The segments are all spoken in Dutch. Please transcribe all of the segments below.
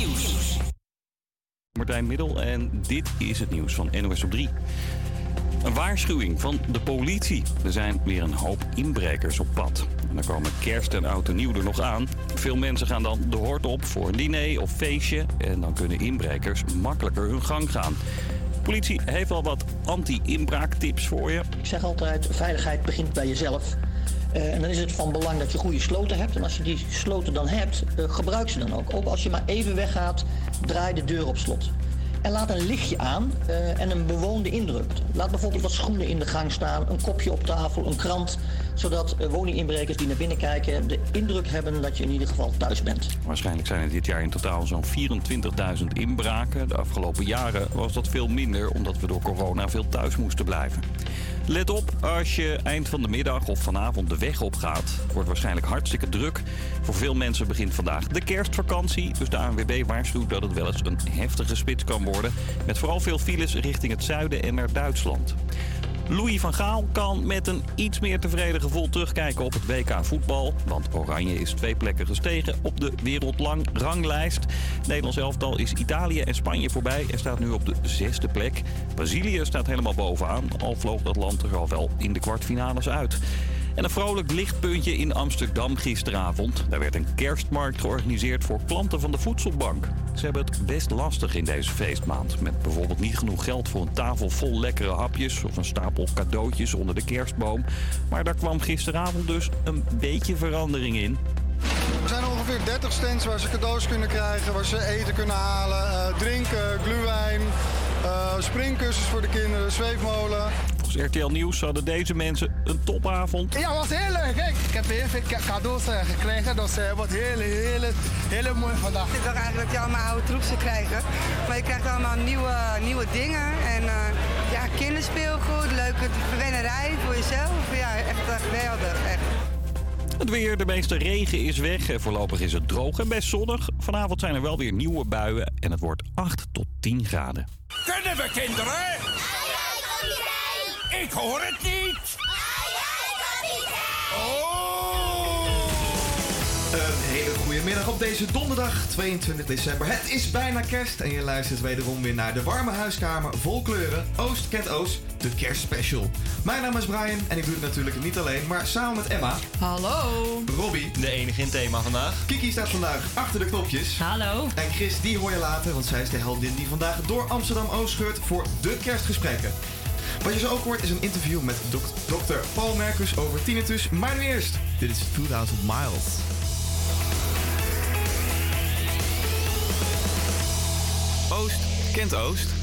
Nieuws. Martijn Middel en dit is het nieuws van NOS op 3. Een waarschuwing van de politie. Er zijn weer een hoop inbrekers op pad. En dan komen kerst en oud en nieuw er nog aan. Veel mensen gaan dan de hort op voor een diner of feestje. En dan kunnen inbrekers makkelijker hun gang gaan. De politie heeft al wat anti-inbraaktips voor je. Ik zeg altijd, veiligheid begint bij jezelf. Uh, en dan is het van belang dat je goede sloten hebt. En als je die sloten dan hebt, uh, gebruik ze dan ook. Ook als je maar even weggaat, draai de deur op slot. En laat een lichtje aan uh, en een bewoonde indruk. Laat bijvoorbeeld wat schoenen in de gang staan, een kopje op tafel, een krant. Zodat woninginbrekers die naar binnen kijken de indruk hebben dat je in ieder geval thuis bent. Waarschijnlijk zijn er dit jaar in totaal zo'n 24.000 inbraken. De afgelopen jaren was dat veel minder omdat we door corona veel thuis moesten blijven. Let op als je eind van de middag of vanavond de weg op gaat. Het wordt waarschijnlijk hartstikke druk. Voor veel mensen begint vandaag de kerstvakantie. Dus de ANWB waarschuwt dat het wel eens een heftige spits kan worden. Met vooral veel files richting het zuiden en naar Duitsland. Louis van Gaal kan met een iets meer tevreden gevoel terugkijken op het WK voetbal. Want Oranje is twee plekken gestegen op de wereldlang ranglijst. Nederlands elftal is Italië en Spanje voorbij en staat nu op de zesde plek. Brazilië staat helemaal bovenaan, al vloog dat land er al wel in de kwartfinales uit. En een vrolijk lichtpuntje in Amsterdam gisteravond. Daar werd een kerstmarkt georganiseerd voor klanten van de voedselbank. Ze hebben het best lastig in deze feestmaand. Met bijvoorbeeld niet genoeg geld voor een tafel vol lekkere hapjes... of een stapel cadeautjes onder de kerstboom. Maar daar kwam gisteravond dus een beetje verandering in. Er zijn ongeveer 30 stands waar ze cadeaus kunnen krijgen, waar ze eten kunnen halen, uh, drinken, gluwijn, uh, springkussens voor de kinderen, zweefmolen. Volgens RTL Nieuws hadden deze mensen een topavond. Ja, het was heel leuk. Kijk, ik heb heel veel cadeaus uh, gekregen, dus het wordt heel, heel, heel mooi vandaag. Ik dacht eigenlijk dat je allemaal oude troep zou krijgen, maar je krijgt allemaal nieuwe, nieuwe dingen en ja, kinderspeelgoed, leuke verwennerij voor jezelf. Ja, echt geweldig, echt. Het weer, de meeste regen is weg. En voorlopig is het droog en best zonnig. Vanavond zijn er wel weer nieuwe buien en het wordt 8 tot 10 graden. Kunnen we kinderen? Ik hoor het niet. Een hele goede middag op deze donderdag 22 december. Het is bijna kerst en je luistert wederom weer naar de warme huiskamer vol kleuren. Oost kent Oost, de kerstspecial. Mijn naam is Brian en ik doe het natuurlijk niet alleen, maar samen met Emma. Hallo. Robbie. De enige in thema vandaag. Kiki staat vandaag achter de knopjes. Hallo. En Chris, die hoor je later, want zij is de heldin die vandaag door Amsterdam Oost scheurt voor de kerstgesprekken. Wat je zo ook hoort is een interview met dok dokter Paul Merkus over tinnitus. Maar nu eerst, dit is 2000 Miles. Oost kent Oost.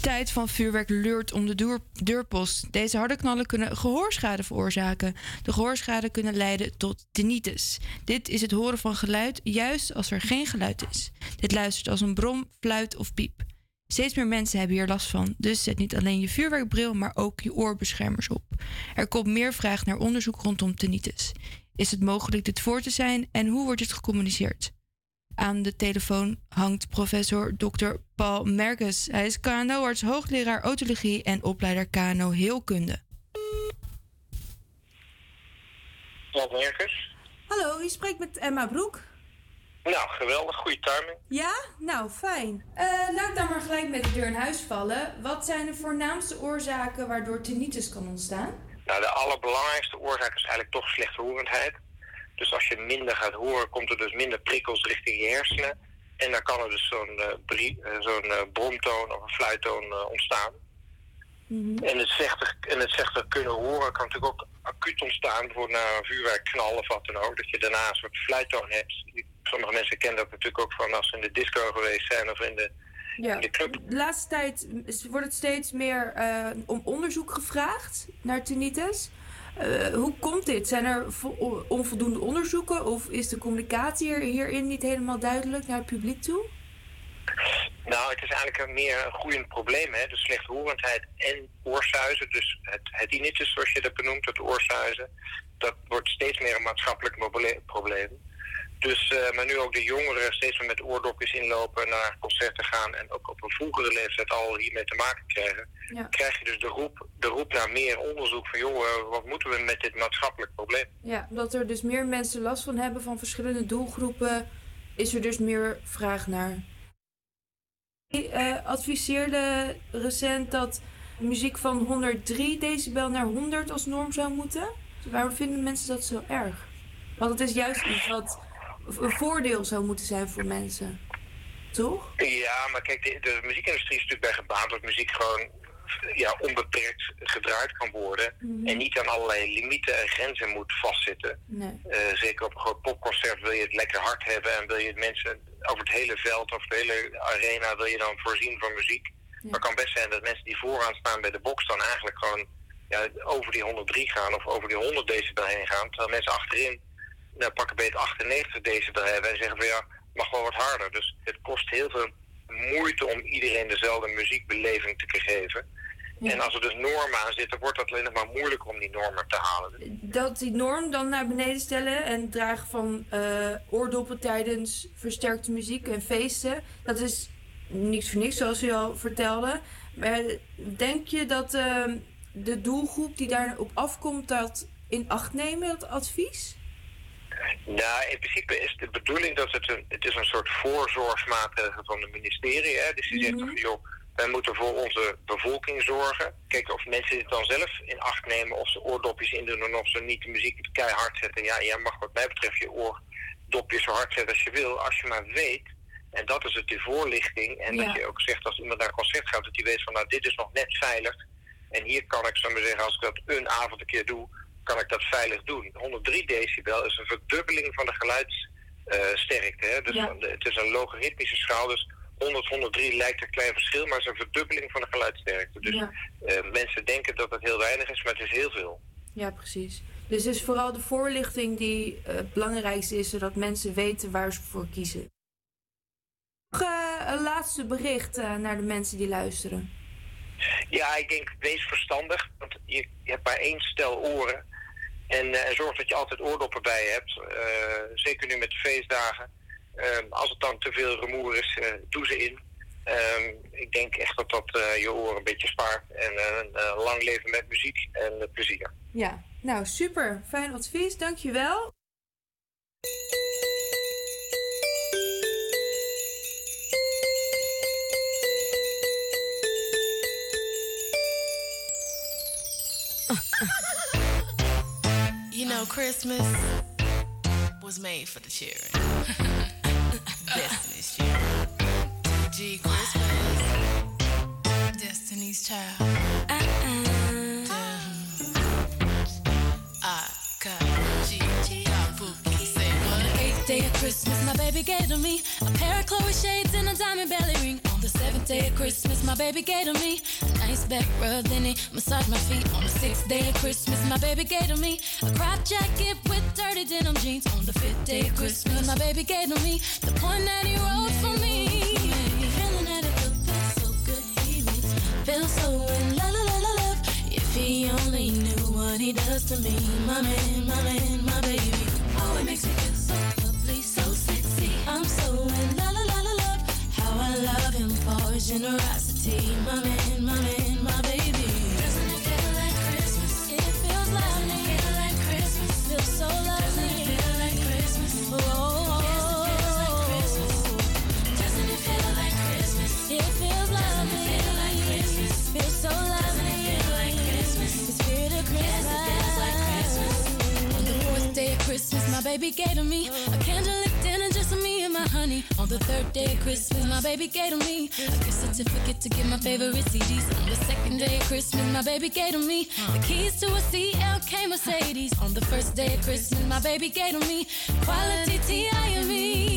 Tijd van vuurwerk leurt om de deur- deurpost. Deze harde knallen kunnen gehoorschade veroorzaken. De gehoorschade kunnen leiden tot tinnitus. Dit is het horen van geluid juist als er geen geluid is. Dit luistert als een brom, fluit of piep. Steeds meer mensen hebben hier last van, dus zet niet alleen je vuurwerkbril, maar ook je oorbeschermers op. Er komt meer vraag naar onderzoek rondom tinnitus. Is het mogelijk dit voor te zijn en hoe wordt dit gecommuniceerd? Aan de telefoon hangt professor Dr. Paul Merkes. Hij is KNO-arts, hoogleraar otologie en opleider KNO Heelkunde. Wat Merkers? Hallo, je spreekt met Emma Broek. Nou, geweldig, goede timing. Ja? Nou, fijn. Eh, laat ik dan maar gelijk met de deur in huis vallen. Wat zijn de voornaamste oorzaken waardoor tinnitus kan ontstaan? Nou, de allerbelangrijkste oorzaak is eigenlijk toch slechthorendheid. Dus als je minder gaat horen, komt er dus minder prikkels richting je hersenen. En dan kan er dus zo'n eh, brie- eh, zo'n eh, bromtoon of een fluittoon eh, ontstaan. En het slechter, en het slechter kunnen horen kan natuurlijk ook acuut ontstaan, bijvoorbeeld na een vuurwerkknal of wat dan ook. Dat je daarna een soort fluittoon hebt. Sommige mensen kennen dat natuurlijk ook van als ze in de disco geweest zijn of in de, Ja. in de club. De laatste tijd wordt het steeds meer eh, om onderzoek gevraagd naar tinnitus. Eh, hoe komt dit? Zijn er vo- onvoldoende onderzoeken of is de communicatie hier- hierin niet helemaal duidelijk naar het publiek toe? Nou, het is eigenlijk een meer een groeiend probleem. Hè? De slechthorendheid en oorsuizen. Dus het, het zoals je dat benoemt, het oorsuizen. Dat wordt steeds meer een maatschappelijk probleem. Dus, eh, maar nu ook de jongeren steeds meer met oordopjes inlopen, naar concerten gaan en ook op een vroegere leeftijd al hiermee te maken krijgen. Ja. Krijg je dus de roep, de roep naar meer onderzoek van, joh, wat moeten we met dit maatschappelijk probleem? Ja, omdat er dus meer mensen last van hebben van verschillende doelgroepen, is er dus meer vraag naar. Ik eh, adviseerde recent dat muziek van 103 decibel naar 100 als norm zou moeten. Waarom vinden mensen dat zo erg? Want het is juist iets wat een voordeel zou moeten zijn voor mensen. Toch? Ja, maar kijk, de, de muziekindustrie is natuurlijk bij gebaat dat muziek gewoon ja, onbeperkt gedraaid kan worden. Mhm. En niet aan allerlei limieten en grenzen moet vastzitten. Nee. Eh, zeker op een groot popconcert wil je het lekker hard hebben en wil je mensen over het hele veld of de hele arena wil je dan voorzien van muziek. Maar het kan best zijn dat mensen die vooraan staan bij de box dan eigenlijk gewoon ja, over die 103 gaan of over die 100 decibel heen gaan. Terwijl mensen achterin nou, pakken bij het 98 decibel hebben en zeggen van ja, mag wel wat harder. Dus het kost heel veel moeite om iedereen dezelfde muziekbeleving te geven. En als er dus normen aan zitten, wordt het alleen nog maar moeilijker om die normen te halen. Dat die norm dan naar beneden stellen en dragen van eh, oordoppen tijdens versterkte muziek en feesten, dat is niks voor niks, zoals u al vertelde. Maar denk je dat ehm, de doelgroep die daarop afkomt, dat in acht nemen, dat advies? Nou, in principe is de bedoeling dat het een, het is een soort voorzorgsmaatregel van het ministerie. Hè? Dus die zegt van, joh, wij moeten voor onze bevolking zorgen. Kijken of mensen dit dan zelf in acht nemen, of ze oordopjes indoen en of ze niet de muziek keihard zetten. Ja, jij mag wat mij betreft je oordopjes zo hard zetten als je wil, als je maar weet En dat is het, de voorlichting. En Ja. dat je ook zegt als iemand naar een concert gaat, dat hij weet van nou, dit is nog net veilig. En hier kan ik, ik maar zeggen, als ik dat een avond een keer doe, kan ik dat veilig doen. 103 decibel is een verdubbeling van de geluidssterkte. hè? Dus Ja. het is een logaritmische schaal, dus 100, 103 lijkt een klein verschil, maar het is een verdubbeling van de geluidssterkte. Dus Ja. eh, mensen denken dat het heel weinig is, maar het is heel veel. Ja, precies. Dus het is vooral de voorlichting die eh, het belangrijkste is, zodat mensen weten waar ze voor kiezen. Nog eh, een laatste bericht naar de mensen die luisteren. Ja, ik denk, wees verstandig. Want je, je hebt maar één stel oren. En eh, zorg dat je altijd oordoppen bij je hebt. Eh, zeker nu met de feestdagen. Eh, als het dan te veel rumoer is, eh, doe ze in. Ehm, ik denk echt dat dat eh, je oren een beetje spaart. En lang leven met muziek en plezier. Ja, nou super. Fijn advies, dankjewel. You know, Christmas was made for the children. Destiny's children. G Christmas. Destiny's child. Christmas, my baby gave to me a pair of Chloe shades and a diamond belly ring. On the seventh day of Christmas, my baby gave to me a nice back rub, then he massaged my feet. On the sixth day of Christmas, my baby gave to me a crop jacket with dirty denim jeans. On the fifth day of Christmas, my baby gave to me the point that he wrote for me. Feeling that it feels so good, he makes me feel so in la la la love. If he only knew what he does to me, my man, my man, my baby. Oh, it makes his generosity, my man, my man, my baby. Doesn't it feel like Christmas? It feels lovely. Doesn't it feel like Christmas? Feels so lovely. Doesn't it feel like Christmas? It feel like Christmas? It feels it feel like Christmas? Feels so lovely. Doesn't it feel like Christmas? It like Christmas. On the fourth day of Christmas, my baby gave to me a candlelit honey. On the third day of Christmas, my baby gave to me a gift certificate to get my favorite CDs. On the second day of Christmas, my baby gave to me the keys to a CLK Mercedes. On the first day of Christmas, my baby gave to me quality TIME. Feeling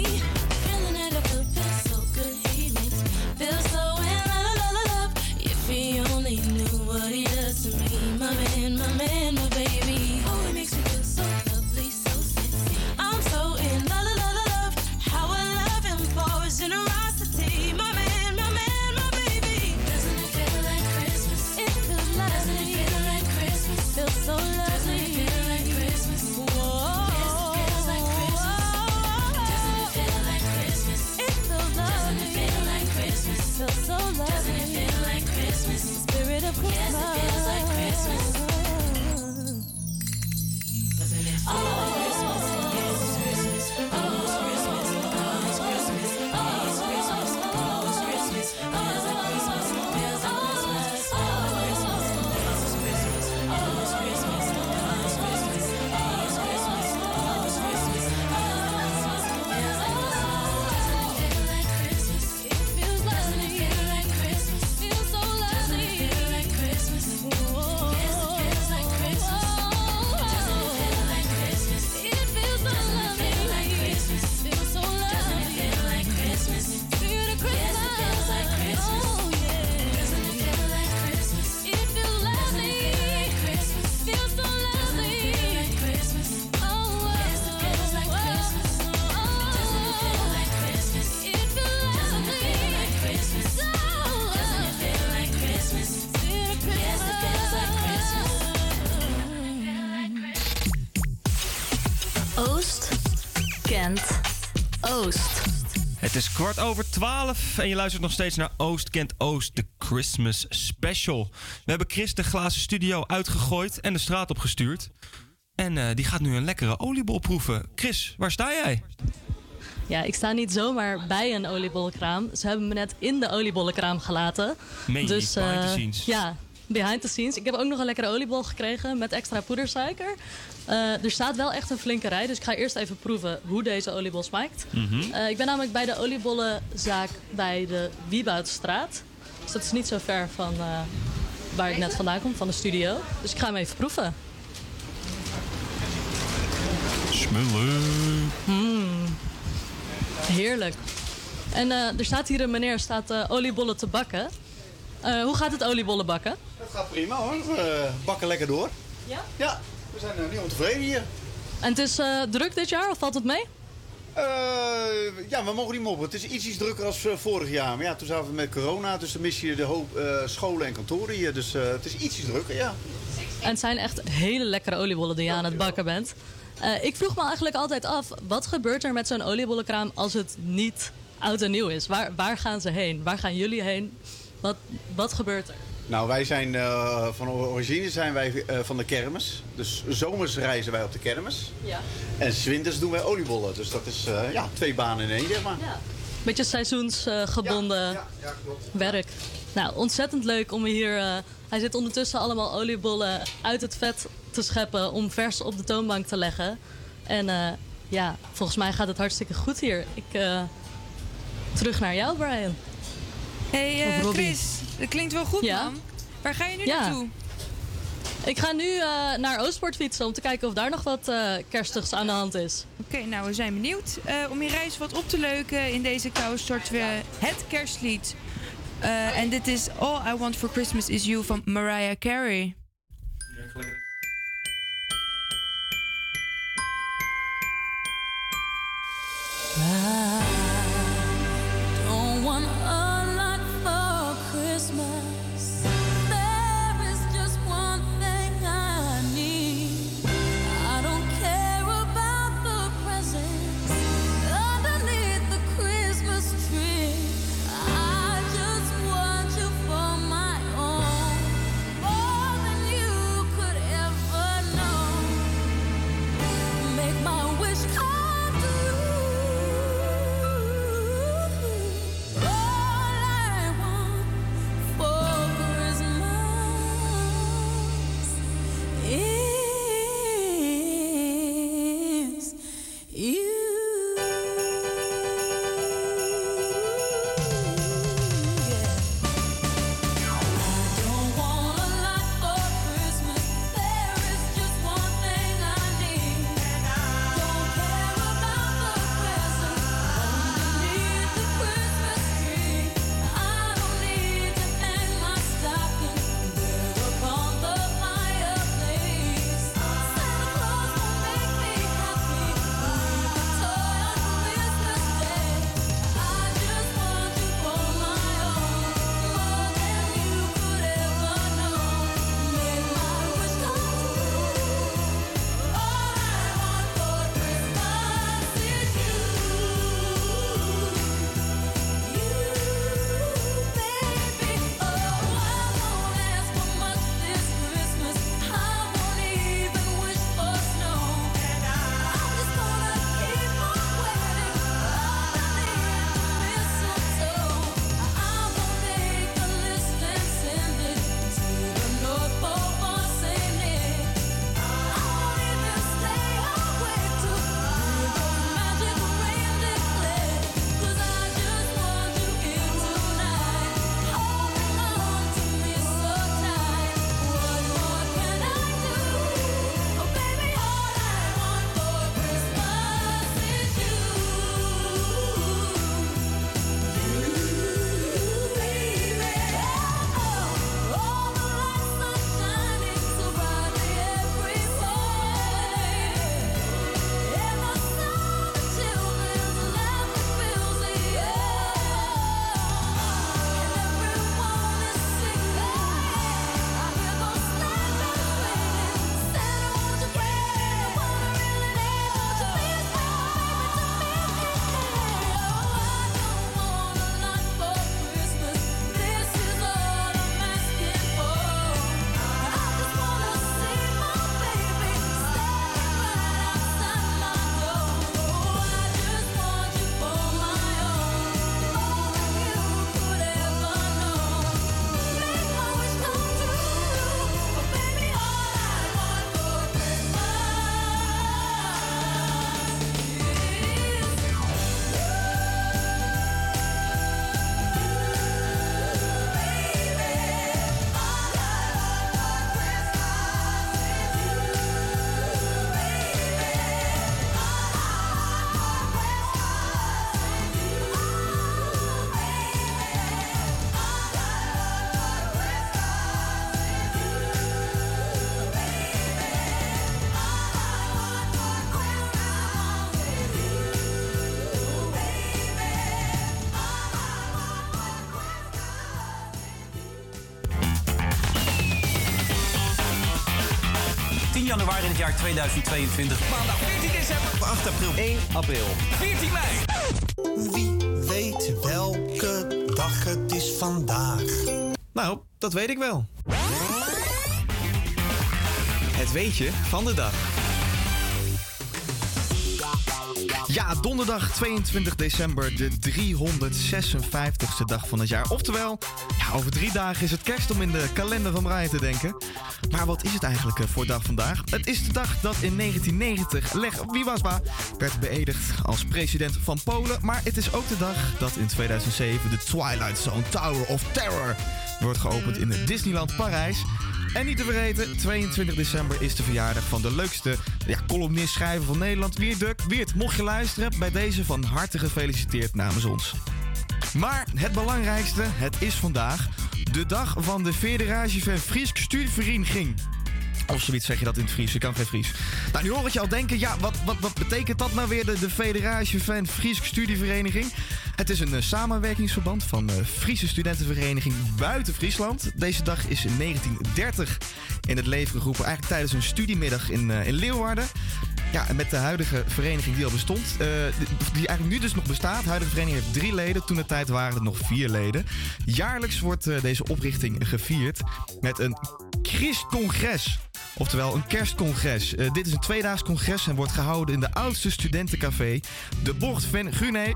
Het is kwart over twaalf en je luistert nog steeds naar Oost kent Oost, de Christmas Special. We hebben Chris de glazen studio uitgegooid en de straat opgestuurd. En eh, die gaat nu een lekkere oliebol proeven. Chris, waar sta jij? Ja, ik sta niet zomaar bij een oliebollenkraam. Ze hebben me net in de oliebollenkraam gelaten. Meen je dus, niet, eh? Ja, behind the scenes. Ik heb ook nog een lekkere oliebol gekregen met extra poedersuiker. Eh, er staat wel echt een flinke rij, dus ik ga eerst even proeven hoe deze oliebol smaakt. Mhm. Eh, ik ben namelijk bij de oliebollenzaak bij de Wieboudstraat. Dus dat is niet zo ver van eh, waar ik net vandaan kom, van de studio. Dus ik ga hem even proeven. Smullen. Mm. Heerlijk. En er staat hier een meneer staat oliebollen te bakken. Eh, hoe gaat het oliebollen bakken? Dat gaat prima hoor. We bakken lekker door. Ja? Ja, we zijn uh, niet ontevreden hier. En het is eh, druk dit jaar of valt het mee? Eh, ja, we mogen niet mopperen. Het is iets, iets drukker als eh, vorig jaar. Maar ja, toen zaten we met corona, dus dan mis je de hoop eh, scholen en kantoren hier. Dus eh, het is ietsjes drukker, ja. En het zijn echt hele lekkere oliebollen die je aan het bakken bent. Eh, ik vroeg me eigenlijk altijd af, wat gebeurt er met zo'n oliebollenkraam als het niet oud en nieuw is? Waar, waar gaan ze heen? Waar gaan jullie heen? Wat, wat gebeurt er? Nou, wij zijn eh, van origine zijn wij eh, van de kermis. Dus zomers reizen wij op de kermis. Ja. En 's winters doen wij oliebollen. Dus dat is eh, ja, twee banen in één, zeg maar. Beetje seizoensgebonden werk. Nou, ontzettend leuk om hier... eh, hij zit ondertussen allemaal oliebollen uit het vet te scheppen... om vers op de toonbank te leggen. En eh, ja, volgens mij gaat het hartstikke goed hier. Ik, eh, terug naar jou, Brian. Hey eh. Chris, dat klinkt wel goed Ja? man. Waar ga je nu Ja. naartoe? Ik ga nu eh, naar Oostpoort fietsen om te kijken of daar nog wat eh, kerstigs aan de hand is. Oké, nou we zijn benieuwd. Eh, om je reis wat op te leuken in deze kou starten we het kerstlied. Eh, En dit is All I Want For Christmas Is You van Mariah Carey. Don't januari in het jaar 2022. Maandag 14 december. 8 april. 1 april. 14 mei. Wie weet welke dag het is vandaag? Nou, dat weet ik wel. Het weetje van de dag. Ja, donderdag 22 december, de 356ste dag van het jaar. Oftewel, ja, over drie dagen is het kerst om in de kalender van Brian te denken. Wat is het eigenlijk eh, voor dag vandaag? Het is de dag dat in 1990 Lech Wiwaswa werd beëdigd als president van Polen. Maar het is ook de dag dat in 2007 de Twilight Zone Tower of Terror wordt geopend in Disneyland Parijs. En niet te vergeten, 22 december is de verjaardag van de leukste ja, columnist schrijver van Nederland, Wiert Duk. Wiert, mocht je luisteren, bij deze van harte gefeliciteerd namens ons. Maar het belangrijkste, het is vandaag de dag van de Federatie van Friesk Stuurvereniging. Of zoiets zeg je dat in het Fries. Ik kan geen Fries. Nou, nu hoor ik je al denken, ja, wat, wat, wat betekent dat nou weer, de, de Federatie van Friesk Studievereniging? Het is een eh, samenwerkingsverband van de Friese studentenvereniging buiten Friesland. Deze dag is in 1930 in het leven geroepen, eigenlijk tijdens een studiemiddag in, eh, in Leeuwarden. Ja, en met de huidige vereniging die al bestond, eh, die eigenlijk nu dus nog bestaat. De huidige vereniging heeft drie leden, toen de tijd waren het nog vier leden. Jaarlijks wordt eh, deze oprichting gevierd met een Christcongres. Oftewel een kerstcongres. Eh, dit is een tweedaags congres en wordt gehouden in de oudste studentencafé, de Bocht van Guné.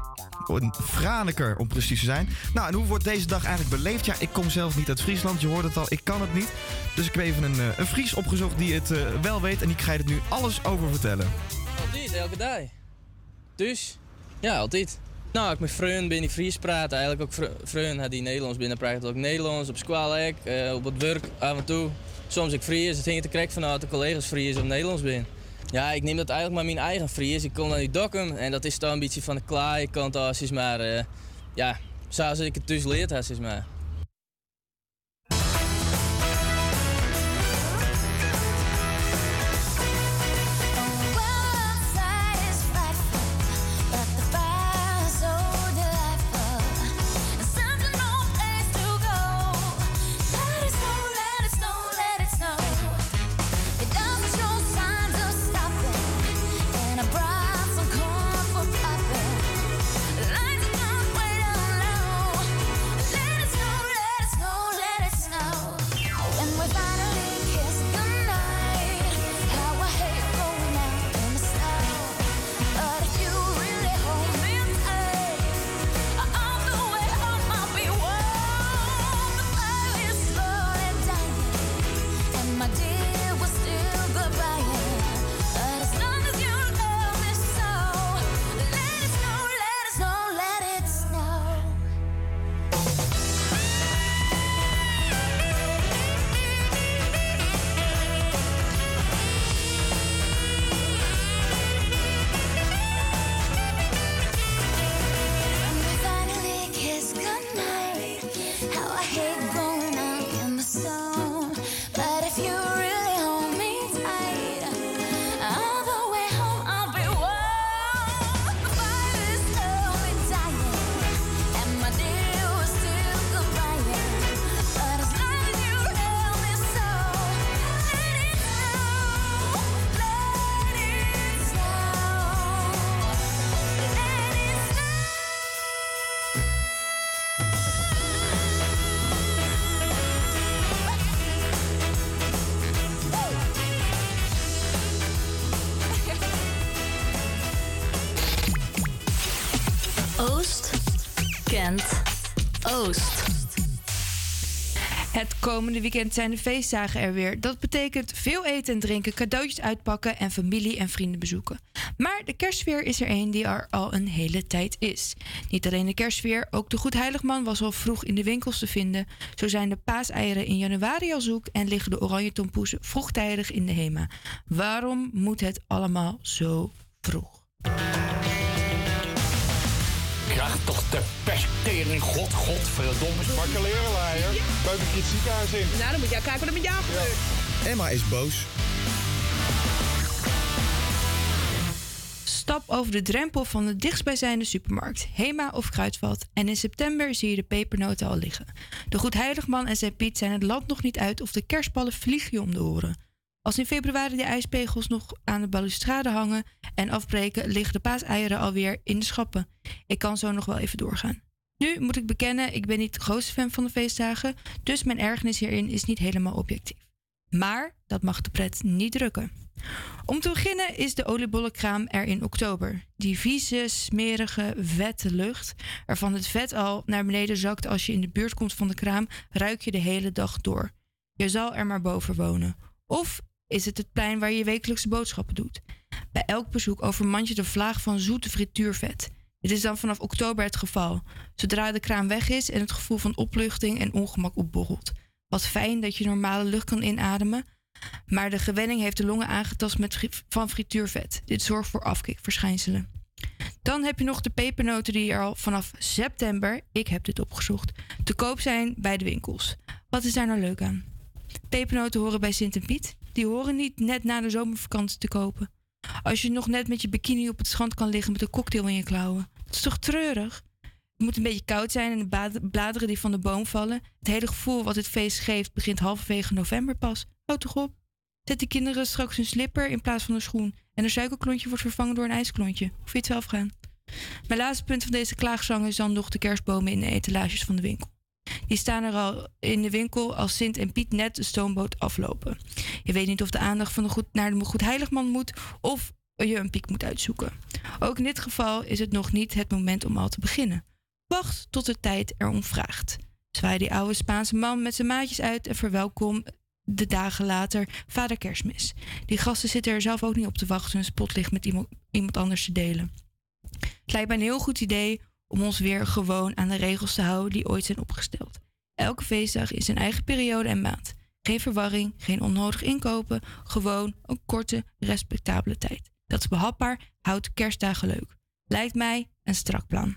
Een Franeker om precies te zijn. Nou, en hoe wordt deze dag eigenlijk beleefd? Ja, ik kom zelf niet uit Friesland, je hoort het al, ik kan het niet. Dus ik heb even een, eh, een Fries opgezocht die het eh, wel weet en ik ga je er nu alles over vertellen. Altijd, elke dag. Dus, ja, altijd. Nou, ik met vrienden binnen Fries praten. Eigenlijk ook vri- vrienden die Nederlands binnen praten ook Nederlands. Op school eh, op het werk af en toe. Soms ik Fries. Het hing te krek vanuit de collega's Fries of Nederlands ben. Ja, ik neem dat eigenlijk maar mijn eigen Fries. Ik kom dan die dokken en dat is een beetje van de klaai kant als is maar, eh, ja, zoals ik het dus leerd had, is maar. Komende weekend zijn de feestdagen er weer. Dat betekent veel eten en drinken, cadeautjes uitpakken en familie en vrienden bezoeken. Maar de kerstsfeer is er een die er al een hele tijd is. Niet alleen de kerstsfeer, ook de Goedheiligman was al vroeg in de winkels te vinden. Zo zijn de paaseieren in januari al zoek en liggen de oranje tompoesen vroegtijdig in de HEMA. Waarom moet het allemaal zo vroeg? Toch de pesttering, god, godverdomme, zwakke lerenleier. Buik ik je het ziekenhuis in. Nou, dan moet jij kijken wat er met jou gebeurt. Emma is boos. Stap over de drempel van de dichtstbijzijnde supermarkt, Hema of Kruidvat, en in september zie je de pepernoten al liggen. De Goedheiligman en zijn Piet zijn het land nog niet uit of de kerstballen vliegen je om de oren. Als in februari de ijspegels nog aan de balustrade hangen en afbreken, liggen de paaseieren alweer in de schappen. Ik kan zo nog wel even doorgaan. Nu moet ik bekennen, ik ben niet de grootste fan van de feestdagen, dus mijn ergernis hierin is niet helemaal objectief. Maar dat mag de pret niet drukken. Om te beginnen is de oliebollenkraam er in oktober. Die vieze, smerige, vette lucht, waarvan het vet al naar beneden zakt als je in de buurt komt van de kraam, ruik je de hele dag door. Je zal er maar boven wonen. Of is het het plein waar je wekelijkse boodschappen doet? Bij elk bezoek overmand je de vlaag van zoete frituurvet. Dit is dan vanaf oktober het geval. Zodra de kraan weg is en het gevoel van opluchting en ongemak opborrelt. Wat fijn dat je normale lucht kan inademen, maar de gewenning heeft de longen aangetast met van frituurvet. Dit zorgt voor afkikverschijnselen. Dan heb je nog de pepernoten die er al vanaf september, ik heb dit opgezocht, te koop zijn bij de winkels. Wat is daar nou leuk aan? Pepernoten horen bij Sint en Piet. Die horen niet net na de zomervakantie te kopen. Als je nog net met je bikini op het strand kan liggen met een cocktail in je klauwen. Dat is toch treurig? Het moet een beetje koud zijn en de bladeren die van de boom vallen. Het hele gevoel wat het feest geeft begint halverwege november pas. Houd toch op. Zet de kinderen straks een slipper in plaats van een schoen. En een suikerklontje wordt vervangen door een ijsklontje. Of je het zelf gaan. Mijn laatste punt van deze klaagzang is dan nog de kerstbomen in de etalages van de winkel. Die staan er al in de winkel als Sint en Piet net de stoomboot aflopen. Je weet niet of de aandacht van de goed, naar de goed heiligman moet of je een piek moet uitzoeken. Ook in dit geval is het nog niet het moment om al te beginnen. Wacht tot de tijd erom vraagt. Zwaai die oude Spaanse man met zijn maatjes uit en verwelkom de dagen later vader Kerstmis. Die gasten zitten er zelf ook niet op te wachten een spotlicht met iemand, iemand anders te delen. Het lijkt mij een heel goed idee om ons weer gewoon aan de regels te houden die ooit zijn opgesteld. Elke feestdag is een eigen periode en maand. Geen verwarring, geen onnodig inkopen, gewoon een korte, respectabele tijd. Dat is behapbaar, houdt kerstdagen leuk. Lijkt mij een strak plan.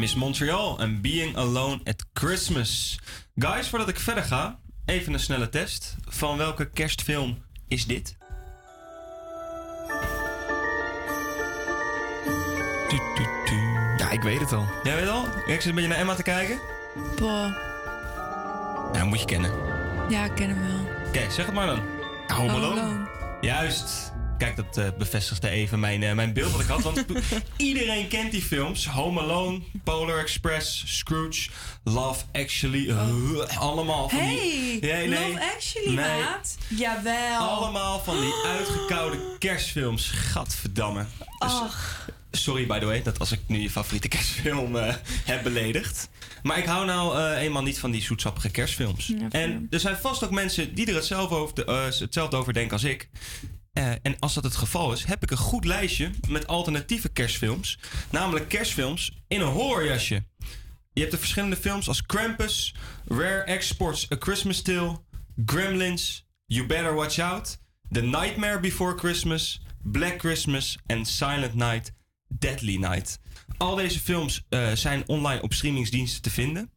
Miss Montreal en Being Alone at Christmas. Guys, voordat ik verder ga, even een snelle test. Van welke kerstfilm is dit? Ja, ik weet het al. Jij weet al? Ik zit een beetje naar Emma te kijken. Boah. Ja, moet je kennen. Ja, ik ken hem wel. Oké, zeg het maar dan. Home Home Alone. Alone. Juist. Kijk, dat eh, bevestigde even mijn, eh, mijn beeld wat ik had. Want iedereen kent die films. Home Alone, Polar Express, Scrooge, Love Actually. eh, allemaal van die... Hey, Nee, nee. Love Actually, Nee. maat. Jawel. Allemaal van die uitgekoude kerstfilms. Gadverdamme. Dus, Ach. sorry, by the way, dat als ik nu je favoriete kerstfilm heb beledigd. Maar ik hou nou eenmaal niet van die zoetsappige kerstfilms. Ja, en er zijn vast ook mensen die er hetzelfde over, hetzelfde over denken als ik. Eh, en als dat het geval is, heb ik een goed lijstje met alternatieve kerstfilms. Namelijk kerstfilms in een horrorjasje. Je hebt de verschillende films als Krampus, Rare Exports A Christmas Tale, Gremlins, You Better Watch Out, The Nightmare Before Christmas, Black Christmas en Silent Night, Deadly Night. Al deze films eh, zijn online op streamingsdiensten te vinden.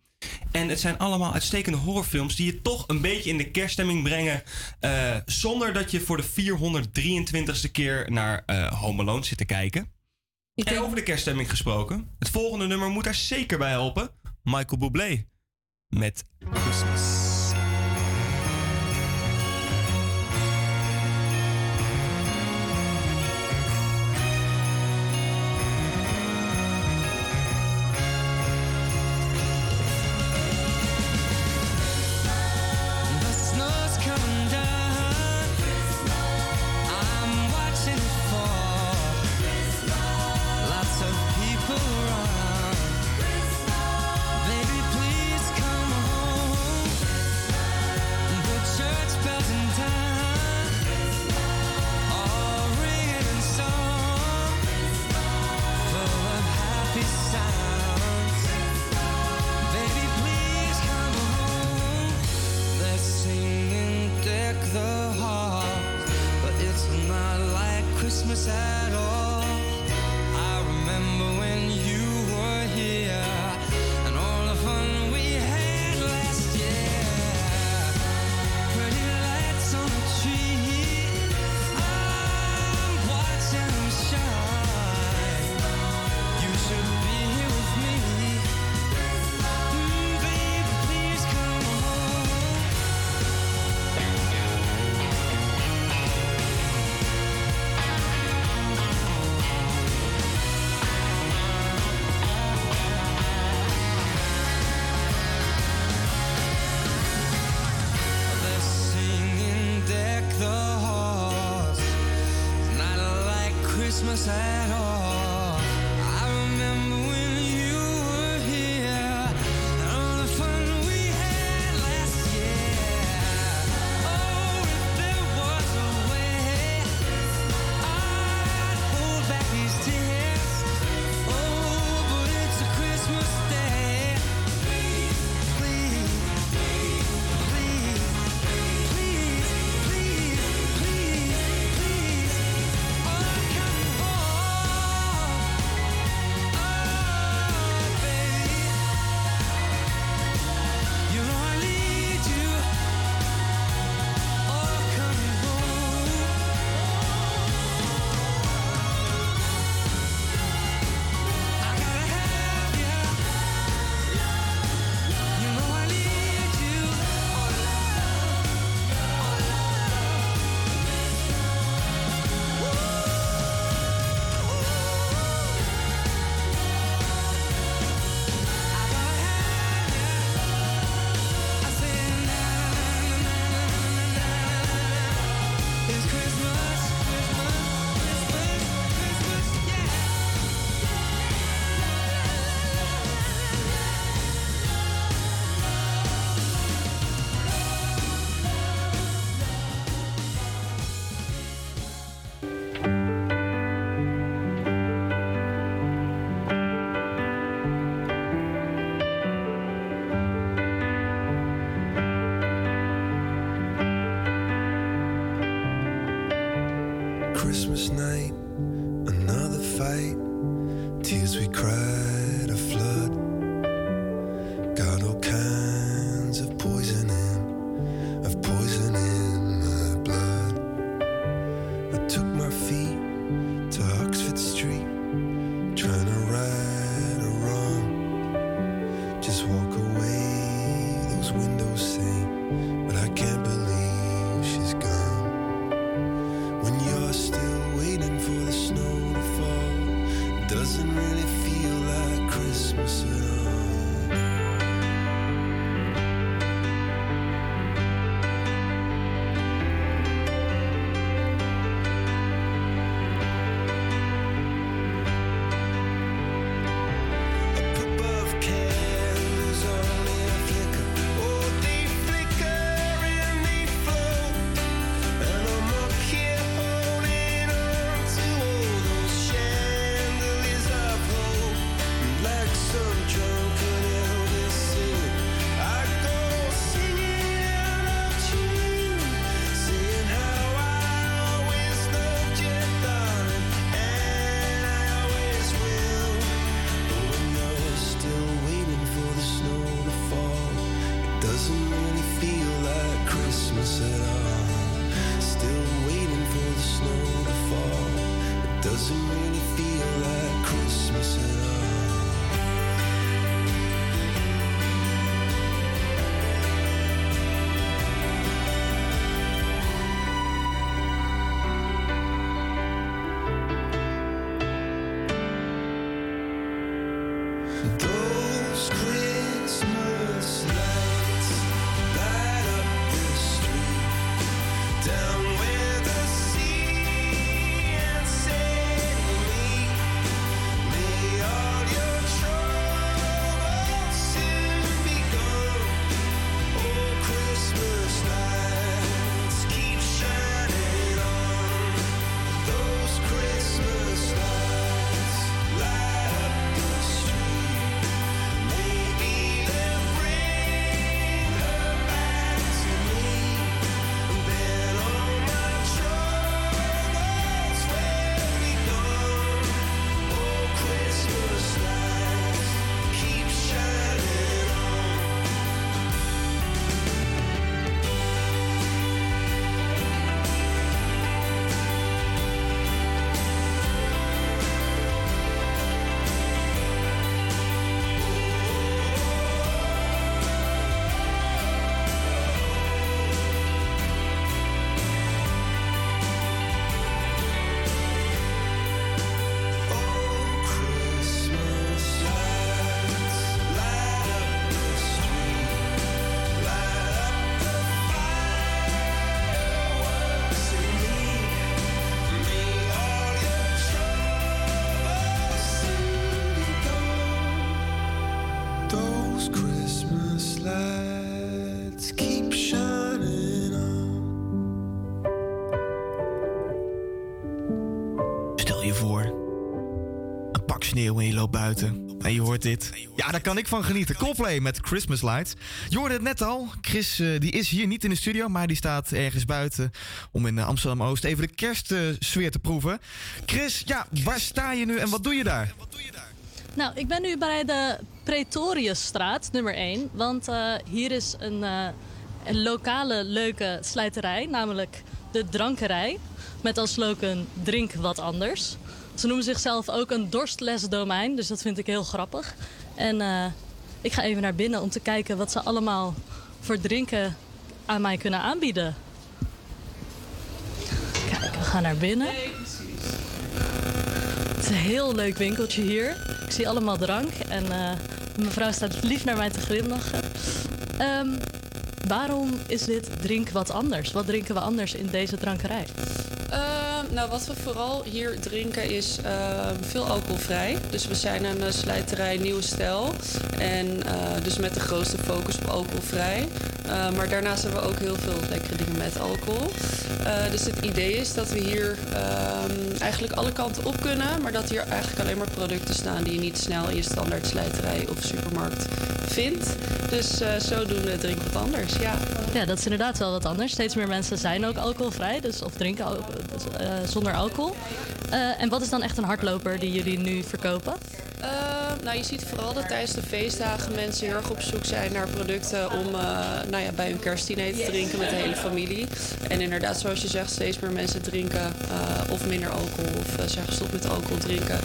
En het zijn allemaal uitstekende horrorfilms die je toch een beetje in de kerststemming brengen. eh, zonder dat je voor de 423ste keer naar eh, Home Alone zit te kijken. En over de kerststemming gesproken. Het volgende nummer moet daar zeker bij helpen. Michael Bublé. Met Christmas. Christmas Go. En je hoort dit. Ja, daar kan ik van genieten. Coldplay met Christmas Lights. Je hoorde het net al. Chris eh, die is hier niet in de studio, maar die staat ergens buiten... om in eh, Amsterdam-Oost even de kerstsfeer te proeven. Chris, ja, waar sta je nu en wat doe je daar? Nou, ik ben nu bij de Pretoriusstraat, nummer 1. Want eh, hier is een, een lokale leuke slijterij, namelijk de Drankerij. Met als slogan Drink wat anders. Ze noemen zichzelf ook een dorstlesdomein, dus dat vind ik heel grappig. En eh, ik ga even naar binnen om te kijken wat ze allemaal voor drinken aan mij kunnen aanbieden. Kijk, we gaan naar binnen. Het is een heel leuk winkeltje hier. Ik zie allemaal drank en eh, mevrouw staat lief naar mij te glimlachen. Ehm, waarom is dit drink wat anders? Wat drinken we anders in deze drankerij? Ehm, nou, wat we vooral hier drinken is ehm, veel alcoholvrij. Dus we zijn een eh, slijterij Nieuwe Stijl. En eh, dus met de grootste focus op alcoholvrij. Eh, maar daarnaast hebben we ook heel veel lekkere dingen met alcohol. Eh, dus het idee is dat we hier ehm, eigenlijk alle kanten op kunnen. Maar dat hier eigenlijk alleen maar producten staan die je niet snel in je standaard slijterij of supermarkt vindt. Dus eh, zodoende drink wat anders, ja. Ja, dat is inderdaad wel wat anders. Steeds meer mensen zijn ook alcoholvrij, dus of drinken al- eh, zonder alcohol. Eh, en wat is dan echt een hardloper die jullie nu verkopen? Nou, je ziet vooral dat tijdens de feestdagen mensen heel erg op zoek zijn naar producten om eh, nou ja, bij hun kerstdiner te drinken met de hele familie. En inderdaad, zoals je zegt, steeds meer mensen drinken eh, of minder alcohol of eh, zijn gestopt met alcohol drinken.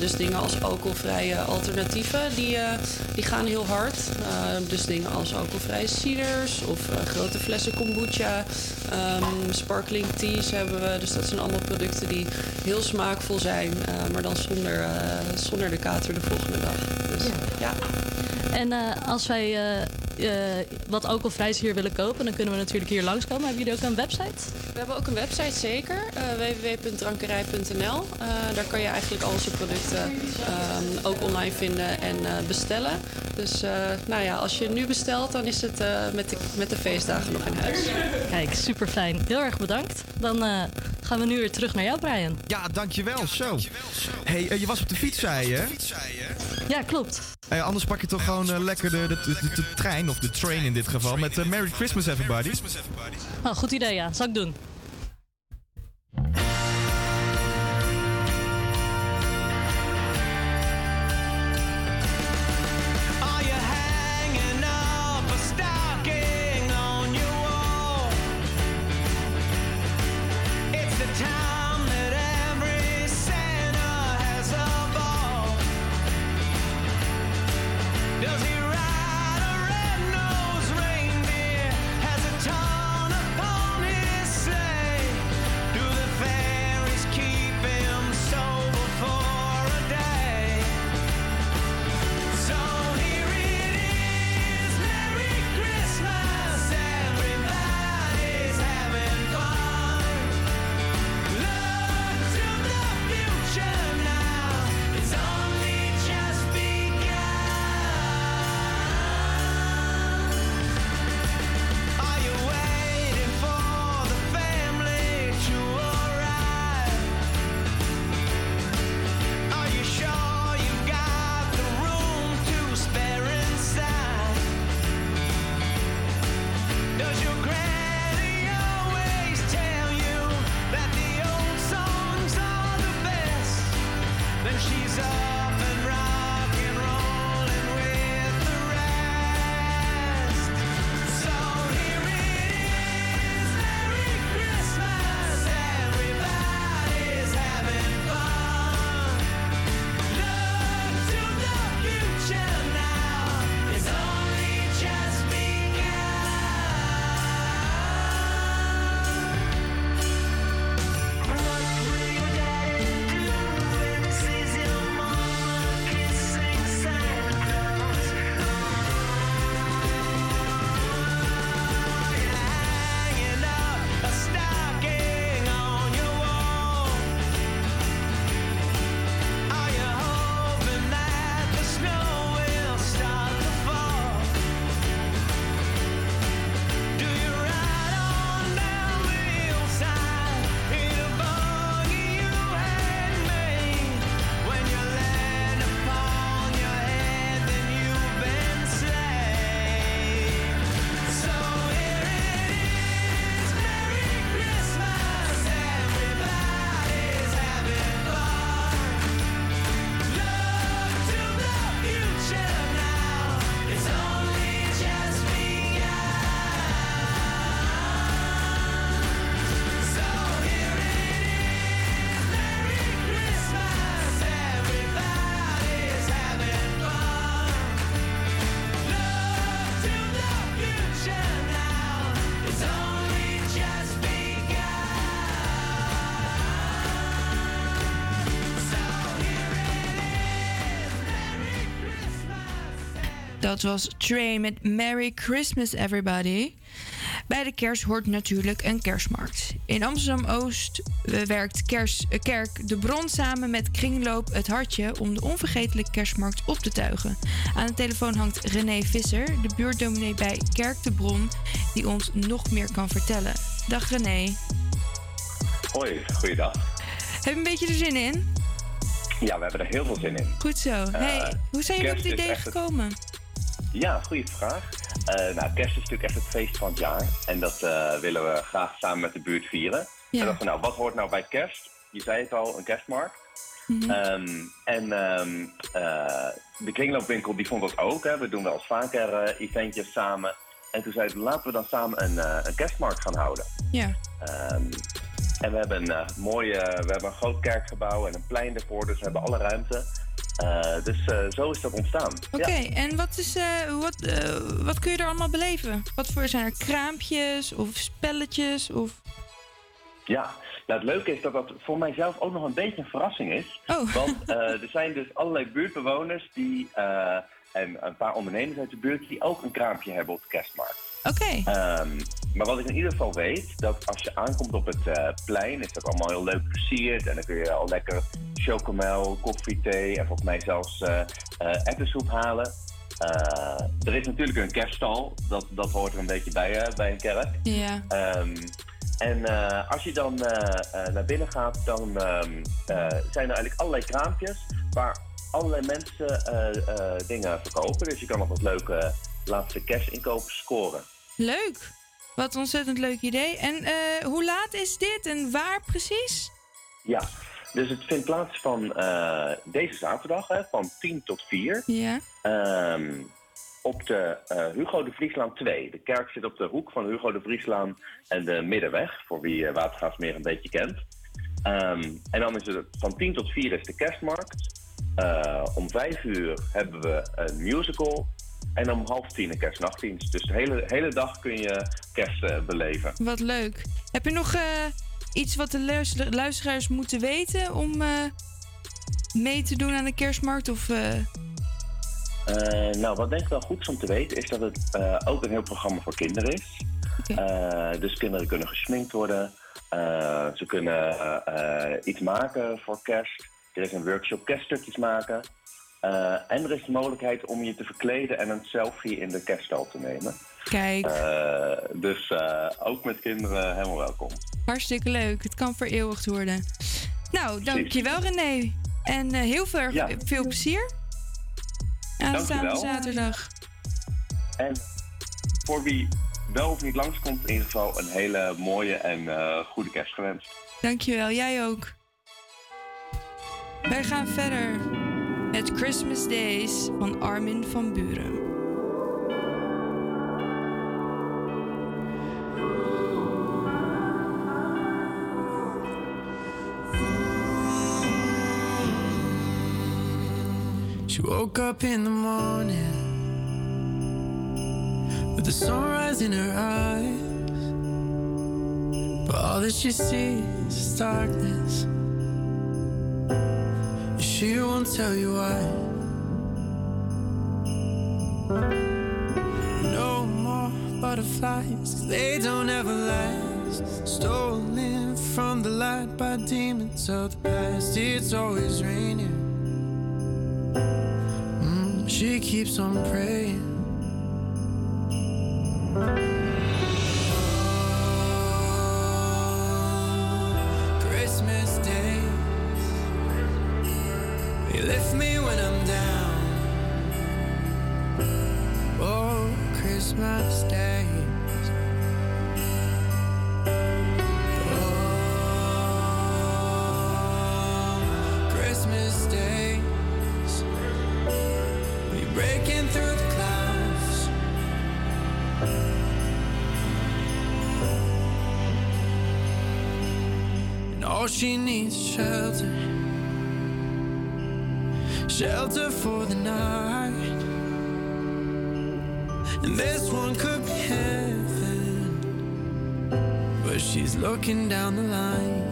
Dus dingen als alcoholvrije alternatieven, die, die gaan heel hard. Dus dingen als alcoholvrije ciders of grote flessen kombucha. Ehm, sparkling teas hebben we. Dus dat zijn allemaal producten die heel smaakvol zijn, maar dan zonder, zonder de kater de Dus, ja. En eh, als wij eh, eh, wat alcoholvrijs hier willen kopen, dan kunnen we natuurlijk hier langskomen. Hebben jullie ook een website? We hebben ook een website, zeker. eh, www.drankerij.nl. Eh, daar kan je eigenlijk al onze producten ehm, ook online vinden en eh, bestellen. Dus eh, nou ja, als je nu bestelt, dan is het eh, met, de, met de feestdagen nog in huis. Kijk, super fijn. Heel erg bedankt. Dan eh, gaan we nu weer terug naar jou, Brian. Ja, dankjewel. Zo. Hey, je was op de fiets, zei je? Ja, klopt. Eh, anders pak je toch gewoon eh, lekker de, de, de, trein, of de train in dit geval, met eh, Merry Christmas Everybody. Oh, goed idee, ja. Zal ik doen. Dat was Trey met Merry Christmas Everybody. Bij de kerst hoort natuurlijk een kerstmarkt. In Amsterdam-Oost eh, werkt eh, Kerk de Bron samen met Kringloop Het Hartje... om de onvergetelijke kerstmarkt op te tuigen. Aan de telefoon hangt René Visser, de buurtdominee bij Kerk de Bron... die ons nog meer kan vertellen. Dag René. Hoi, goeiedag. Heb je een beetje er zin in? Ja, we hebben er heel veel zin in. Goed zo. hey, hoe zijn jullie op het idee het- gekomen? Ja, goede vraag. Eh, nou, kerst is natuurlijk echt het feest van het jaar. En dat eh, willen we graag samen met de buurt vieren. Ja. En dachten nou, wat hoort nou bij kerst? Je zei het al, een kerstmarkt. Mhm. Ehm, en ehm, eh, de kringloopwinkel die vond dat ook. Hè. We doen wel eens vaker eventjes samen. En toen zeiden we, laten we dan samen een, een kerstmarkt gaan houden. Ja. Ehm, en we hebben een mooie, we hebben een groot kerkgebouw en een plein ervoor, dus we hebben alle ruimte. Eh, dus eh, zo is dat ontstaan. Oké, Ja. en wat, is, eh, wat, wat kun je er allemaal beleven? Wat voor zijn er kraampjes of spelletjes? Of... Ja, nou het leuke is dat dat voor mijzelf ook nog een beetje een verrassing is. Oh. Want er zijn dus allerlei buurtbewoners die, en een paar ondernemers uit de buurt die ook een kraampje hebben op de kerstmarkt. Oké. Ehm, maar wat ik in ieder geval weet, dat als je aankomt op het eh, plein, is dat allemaal heel leuk versierd. En dan kun je al lekker chocomel, koffie, thee en volgens mij zelfs erwtensoep halen. Er is natuurlijk een kerststal, dat, dat hoort er een beetje bij, bij een kerk. Ja. Ehm, en als je dan naar binnen gaat, dan ehm, eh, zijn er eigenlijk allerlei kraampjes waar allerlei mensen dingen verkopen. Dus je kan nog wat leuke laatste kerstinkopen scoren. Leuk. Wat een ontzettend leuk idee. En eh, hoe laat is dit en waar precies? Ja, dus het vindt plaats van eh, deze zaterdag, hè, van 10 tot 4. Ja. Ehm, op de eh, Hugo de Vrieslaan 2. De kerk zit op de hoek van Hugo de Vrieslaan en de Middenweg, voor wie uh, Watergraafsmeer een beetje kent. Ehm, en dan is het van 10 tot 4 is de kerstmarkt. Om 5 uur hebben we een musical. En om half tien een kerstnachtdienst. Dus de hele, hele dag kun je kerst eh, beleven. Wat leuk. Heb je nog eh, iets wat de luister- luisteraars moeten weten om eh, mee te doen aan de kerstmarkt? Of, nou, wat denk ik wel goed is om te weten, is dat het ook een heel programma voor kinderen is. Dus kinderen kunnen gesminkt worden. Ze kunnen iets maken voor kerst. Er is een workshop kerststukjes maken. Eh, en er is de mogelijkheid om je te verkleden en een selfie in de kerststal te nemen. Kijk. Eh, dus eh, ook met kinderen helemaal welkom. hartstikke leuk. Het kan vereeuwigd worden. Nou, dankjewel René. En heel veel, Ja. veel plezier. Aanstaande zaterdag. En voor wie wel of niet langskomt, in ieder geval een hele mooie en goede kerst gewenst. Dankjewel, jij ook. Wij gaan verder met Christmas Days van Armin van Buren. She woke up in the morning with the sunrise in her eyes. But all that she sees is darkness. She won't tell you why. No more butterflies, 'cause they don't ever last. Stolen from the light by demons of the past. It's always raining. Mm, she keeps on praying. Christmas days. Oh, Christmas days. We breaking through the clouds. And all she needs is shelter. Shelter for the night. And this one could be heaven. But she's looking down the line.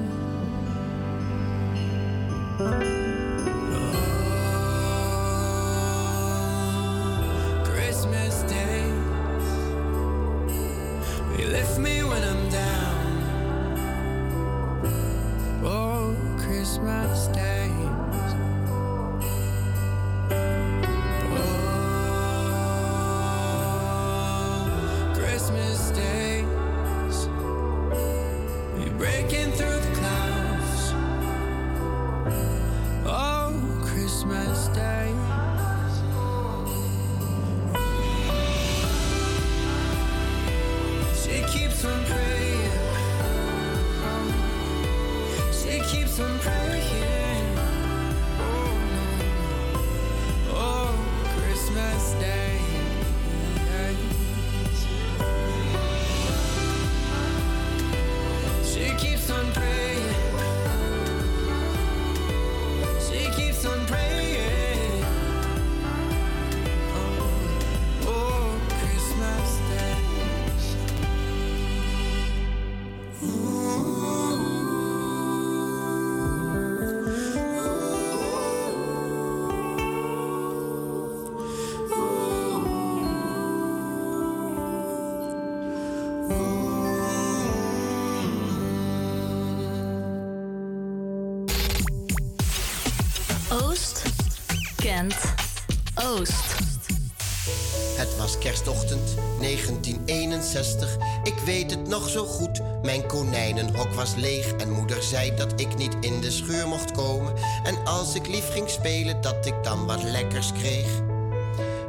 Het was kerstochtend 1961, ik weet het nog zo goed. Mijn konijnenhok was leeg en moeder zei dat ik niet in de schuur mocht komen. En als ik lief ging spelen, dat ik dan wat lekkers kreeg.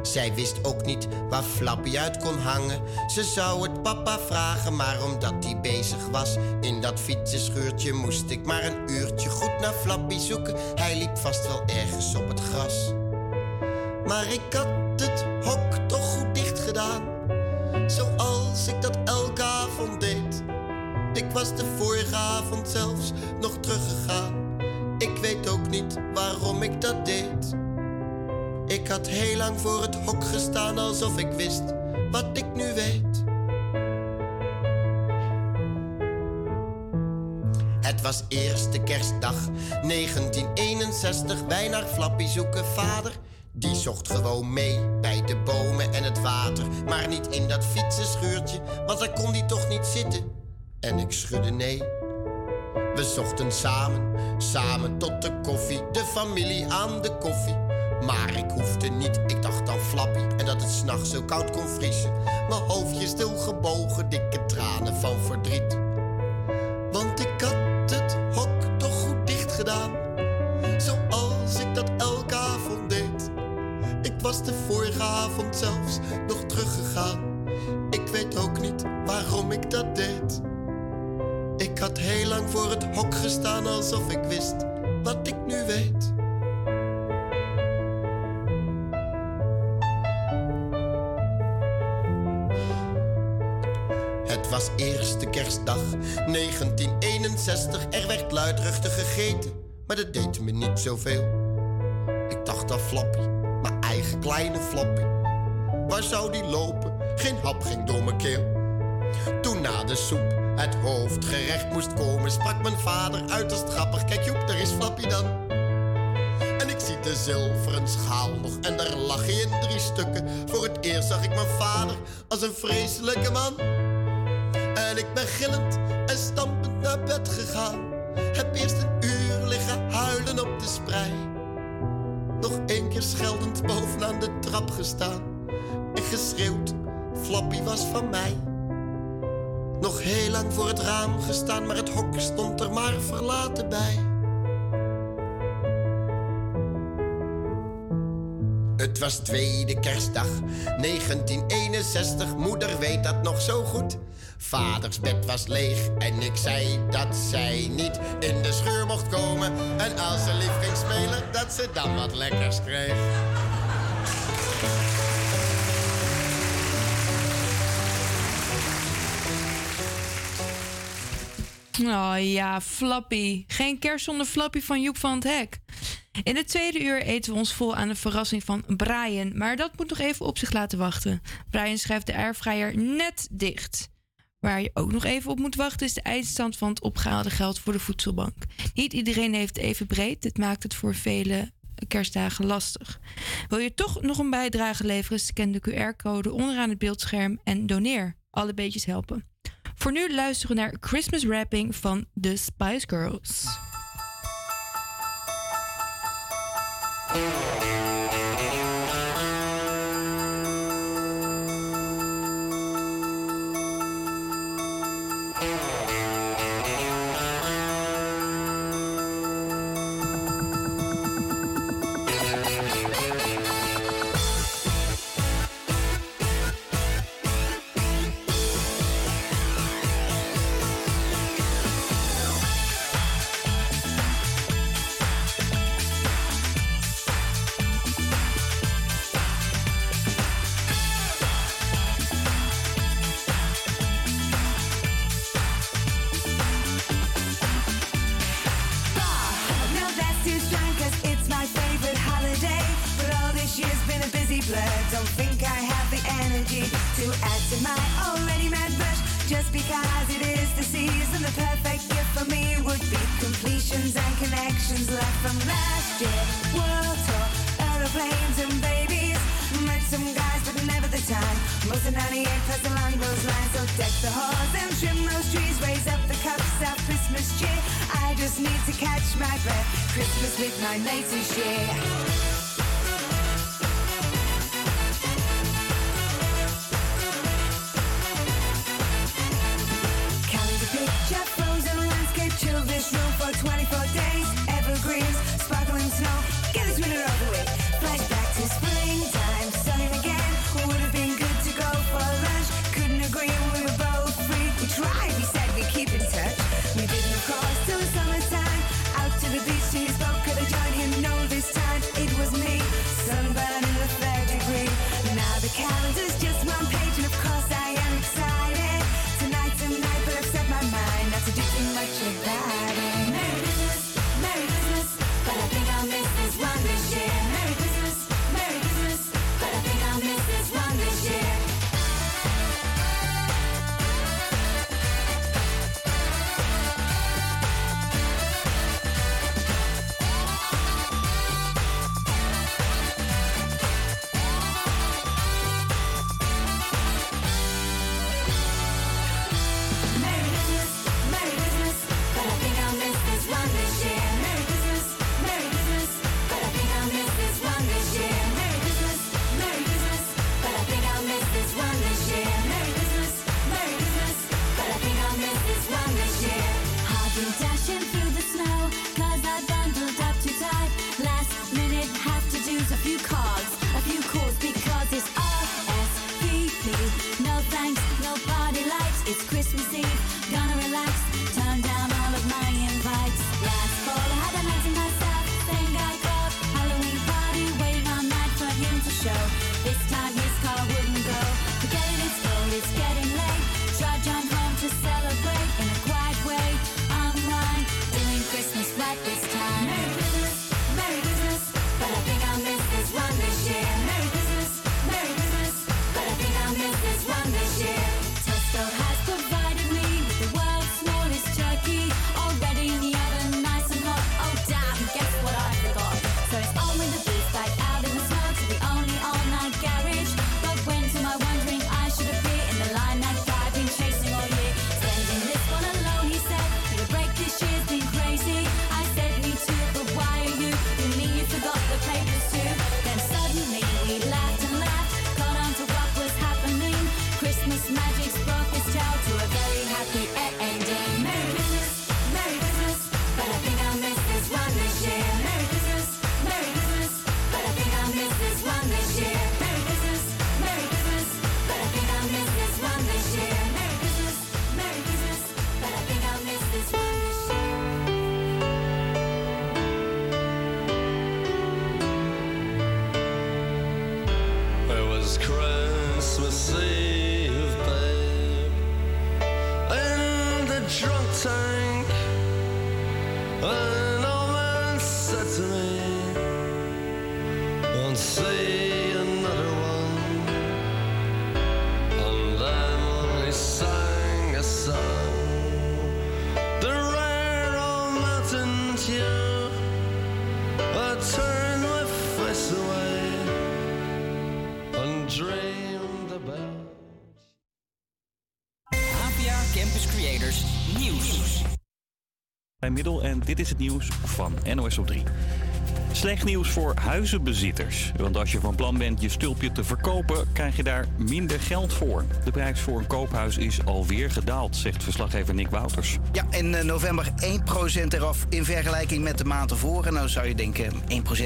Zij wist ook niet waar Flappy uit kon hangen. Ze zou het papa vragen, maar omdat hij bezig was in dat fietsenschuurtje, moest ik maar een uurtje goed naar Flappy zoeken. Hij liep vast wel ergens op het gras. Maar ik had het hok toch goed dicht gedaan, zoals ik dat elke avond deed. Ik was de vorige avond zelfs nog teruggegaan. Ik weet ook niet waarom ik dat deed. Ik had heel lang voor het hok gestaan alsof ik wist wat ik nu weet. Het was eerste kerstdag 1961. Wij naar Flappy zoeken vader. Die zocht gewoon mee bij de bomen en het water. Maar niet in dat fietsenschuurtje, want daar kon hij toch niet zitten. En ik schudde nee. We zochten samen, samen tot de koffie. De familie aan de koffie. Maar ik hoefde niet, ik dacht aan Flappy en dat het s'nachts zo koud kon vriezen. Mijn hoofdje stil gebogen, dikke tranen van verdriet. Want ik had het hok toch goed dicht gedaan, de vorige avond zelfs nog teruggegaan. Ik weet ook niet waarom ik dat deed. Ik had heel lang voor het hok gestaan alsof ik wist wat ik nu weet. Het was eerste kerstdag 1961. Er werd luidruchtig gegeten, maar dat deed me niet zoveel. Ik dacht aan Flappy, mijn eigen kleine Flappy. Waar zou die lopen? Geen hap ging door mijn keel. Toen na de soep het hoofdgerecht moest komen, sprak mijn vader uiterst grappig. Kijk Joep, daar is Flappy dan. En ik zie de zilveren schaal nog en daar lag hij in drie stukken. Voor het eerst zag ik mijn vader als een vreselijke man. En ik ben gillend en stampend naar bed gegaan. Heb eerst een uur liggen huilen op de sprei. Nog één keer scheldend bovenaan de trap gestaan. En geschreeuwd, Flappy was van mij. Nog heel lang voor het raam gestaan, maar het hok stond er maar verlaten bij. Het was tweede kerstdag 1961, moeder weet dat nog zo goed. Vaders bed was leeg en ik zei dat zij niet in de scheur mocht komen. En als ze lief ging spelen, dat ze dan wat lekkers kreeg. Oh ja, Flappy. Geen kerst zonder Flappy van Joep van het Hek. In het tweede uur eten we ons vol aan de verrassing van Brian. Maar dat moet nog even op zich laten wachten. Brian schrijft de airfryer net dicht. Waar je ook nog even op moet wachten is de eindstand van het opgehaalde geld voor de voedselbank. Niet iedereen heeft even breed. Dit maakt het voor vele kerstdagen lastig. Wil je toch nog een bijdrage leveren? Scan de QR-code onderaan het beeldscherm en doneer. Alle beetjes helpen. Voor nu luisteren we naar Christmas Rapping van The Spice Girls. 98 along those lines. So deck the halls and trim those trees. Raise up the cups of Christmas cheer. I just need to catch my breath. Christmas with my mates this year. Bij Middel en dit is het nieuws van NOS op 3. Slecht nieuws voor huizenbezitters. Want als je van plan bent je stulpje te verkopen, krijg je daar minder geld voor. De prijs voor een koophuis is alweer gedaald, zegt verslaggever Nick Wouters. Ja, in eh, november 1% eraf in vergelijking met de maand ervoor. En nou zou je denken,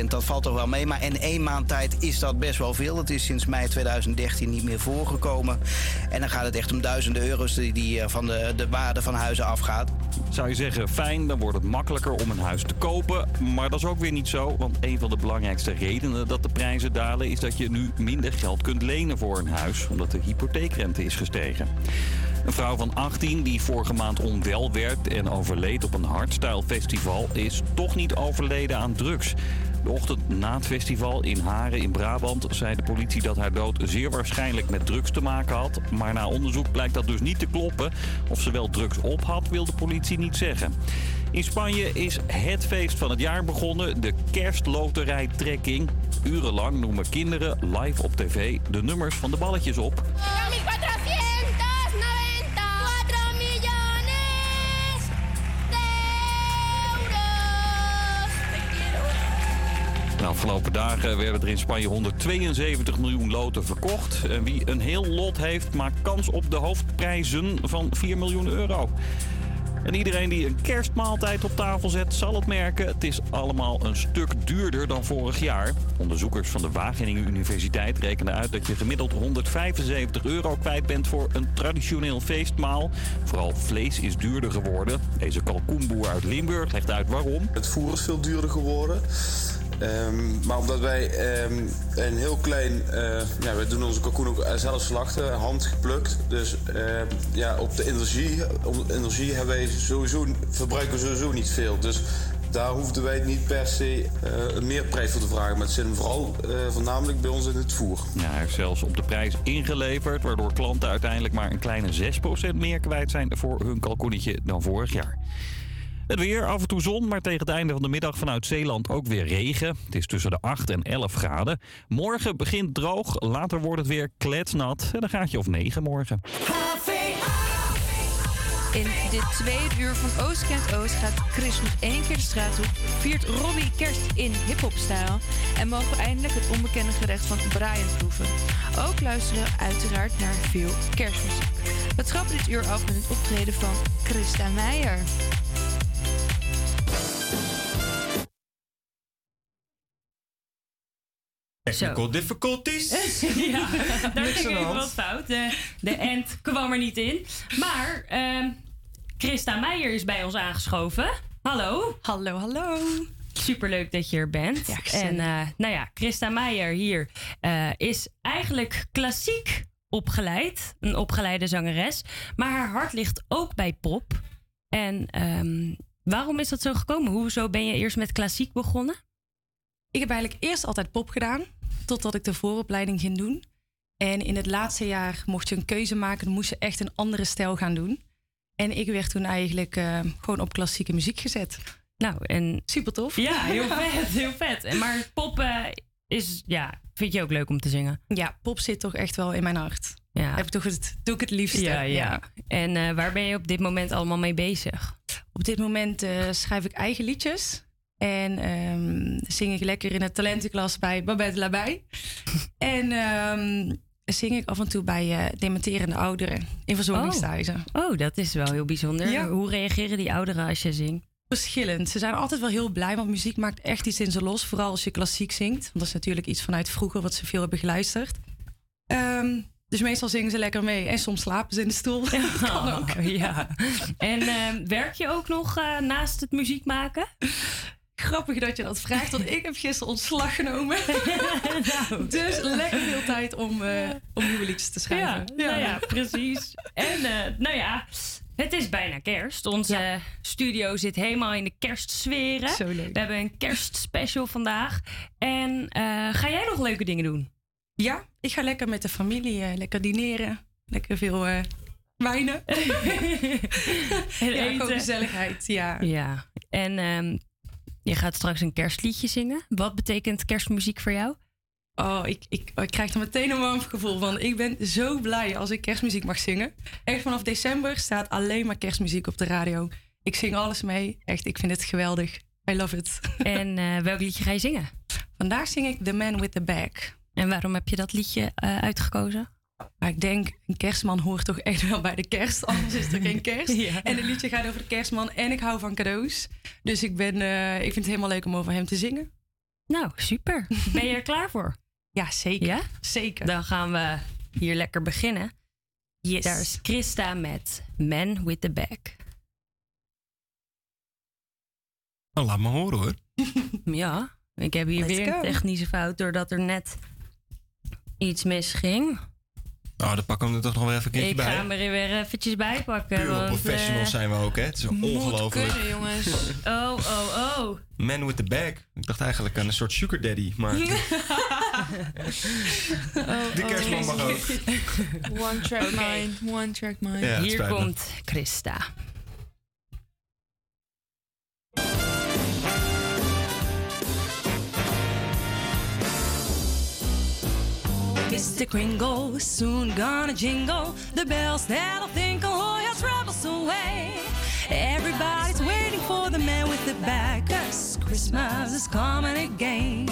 1% dat valt toch wel mee. Maar in één maand tijd is dat best wel veel. Het is sinds mei 2013 niet meer voorgekomen. En dan gaat het echt om duizenden euro's die, die eh, van de, de waarde van huizen afgaat. Zou je zeggen, fijn, dan wordt het makkelijker om een huis te kopen. Maar dat is ook weer niet zo, want een van de belangrijkste redenen dat de prijzen dalen... is dat je nu minder geld kunt lenen voor een huis, omdat de hypotheekrente is gestegen. Een vrouw van 18 die vorige maand onwel werd en overleed op een hardstyle festival... is toch niet overleden aan drugs. De ochtend na het festival in Haren in Brabant zei de politie dat haar dood zeer waarschijnlijk met drugs te maken had. Maar na onderzoek blijkt dat dus niet te kloppen. Of ze wel drugs op had, wil de politie niet zeggen. In Spanje is het feest van het jaar begonnen, de kerstloterijtrekking. Urenlang noemen kinderen live op tv de nummers van de balletjes op. 494 millones de afgelopen dagen werden er in Spanje 172 miljoen loten verkocht. En wie een heel lot heeft, maakt kans op de hoofdprijzen van 4 miljoen euro. En iedereen die een kerstmaaltijd op tafel zet, zal het merken. Het is allemaal een stuk duurder dan vorig jaar. Onderzoekers van de Wageningen Universiteit rekenen uit dat je gemiddeld 175 euro kwijt bent voor een traditioneel feestmaal. Vooral vlees is duurder geworden. Deze kalkoenboer uit Limburg legt uit waarom. Het voer is veel duurder geworden. Ehm, maar omdat wij ehm, een heel klein... eh, ja, we doen onze kalkoen ook zelf slachten, handgeplukt. Dus ehm, ja, op de energie, energie hebben wij sowieso, verbruiken we sowieso niet veel. Dus daar hoefden wij niet per se eh, een meerprijs voor te vragen. Maar het zit vooral eh, voornamelijk bij ons in het voer. Ja, hij heeft zelfs op de prijs ingeleverd, waardoor klanten uiteindelijk maar een kleine 6% meer kwijt zijn voor hun kalkoenetje dan vorig jaar. Het weer, af en toe zon, maar tegen het einde van de middag vanuit Zeeland ook weer regen. Het is tussen de 8 en 11 graden. Morgen begint droog, later wordt het weer kletsnat en een gaatje of 9 morgen. In dit tweede uur van Oost kent Oost gaat Chris met één keer de straat op, viert Robbie kerst in hip-hop-stijl en mogen we eindelijk het onbekende gerecht van Brian proeven. Ook luisteren uiteraard naar veel kerstmuziek. We trappen dit uur af met het optreden van Christa Meijer. Technical difficulties. ja, daar ging even hand. wat fout. De, de end kwam er niet in. Maar ehm, Christa Meijer is bij ons aangeschoven. Hallo. Hallo, hallo. Superleuk dat je er bent. en eh, nou ja, Christa Meijer hier eh, is eigenlijk klassiek opgeleid. Een opgeleide zangeres. Maar haar hart ligt ook bij pop. En ehm, waarom is dat zo gekomen? Hoezo ben je eerst met klassiek begonnen? Ik heb eigenlijk eerst altijd pop gedaan, totdat ik de vooropleiding ging doen. En in het laatste jaar mocht je een keuze maken, dan moest je echt een andere stijl gaan doen. En ik werd toen eigenlijk eh, gewoon op klassieke muziek gezet. Nou, en super tof. Ja, heel vet, heel vet. En Maar pop is, ja, vind je ook leuk om te zingen? Ja, pop zit toch echt wel in mijn hart. Ja. Heb ik toch het, doe ik het liefst. Ja, ja. En eh, waar ben je op dit moment allemaal mee bezig? Op dit moment eh, schrijf ik eigen liedjes. En ehm, zing ik lekker in de talentenklas bij Babette Labai. en ehm, zing ik af en toe bij eh, dementerende ouderen in verzorgingsthuizen. Oh, dat is wel heel bijzonder. Ja. Hoe reageren die ouderen als je zingt? Verschillend. Ze zijn altijd wel heel blij, want muziek maakt echt iets in ze los. Vooral als je klassiek zingt. Want dat is natuurlijk iets vanuit vroeger wat ze veel hebben geluisterd. Ehm, dus meestal zingen ze lekker mee. En soms slapen ze in de stoel. Dat kan ook. Oh, ja. En werk je ook nog eh, naast het muziek maken? Grappig dat je dat vraagt, want ik heb gisteren ontslag genomen. Dus lekker veel tijd om, eh, om nieuwe liedjes te schrijven. Ja, nou ja, precies. En eh, nou ja, het is bijna kerst. Onze studio zit helemaal in de kerstsferen. Zo leuk. We hebben een kerstspecial vandaag. En eh, ga jij nog leuke dingen doen? Ja, ik ga lekker met de familie lekker dineren. Lekker veel wijnen. En ja, eten. gezelligheid. Ja. Ja. En ehm, je gaat straks een kerstliedje zingen. Wat betekent kerstmuziek voor jou? Oh, ik, ik, ik krijg er meteen een warm gevoel van. Ik ben zo blij als ik kerstmuziek mag zingen. Echt vanaf december staat alleen maar kerstmuziek op de radio. Ik zing alles mee. Echt, ik vind het geweldig. I love it. En eh, welk liedje ga je zingen? Vandaag zing ik The Man with the Bag. En waarom heb je dat liedje eh, uitgekozen? Maar ik denk, een kerstman hoort toch echt wel bij de kerst. Anders is er geen kerst. Ja. En het liedje gaat over de kerstman. En ik hou van cadeaus. Dus ik, ben, eh, ik vind het helemaal leuk om over hem te zingen. Nou, super. Ben je er klaar voor? Ja, zeker. Ja? Zeker. Dan gaan we hier lekker beginnen. Yes. Daar is Christa met Man with the Bag. Oh, laat me horen hoor. Ja, ik heb hier Let's weer een technische fout doordat er net iets misging. Nou, dan pakken we hem er toch nog wel even een keertje Ik bij. ga hem er weer eventjes bij pakken. Pure want, professionals eh, zijn we ook, hè? Het is ongelooflijk. kunnen, jongens. Oh, oh, oh. Man with the bag. Ik dacht eigenlijk aan een soort sugar daddy, maar... De kerstman mag ook. One track mind, one track mind. Ja, Hier komt Christa. Mr. Kringle is soon gonna jingle the bells that'll think all your troubles away. Everybody's waiting for the man with the bag. Cause Christmas is coming again.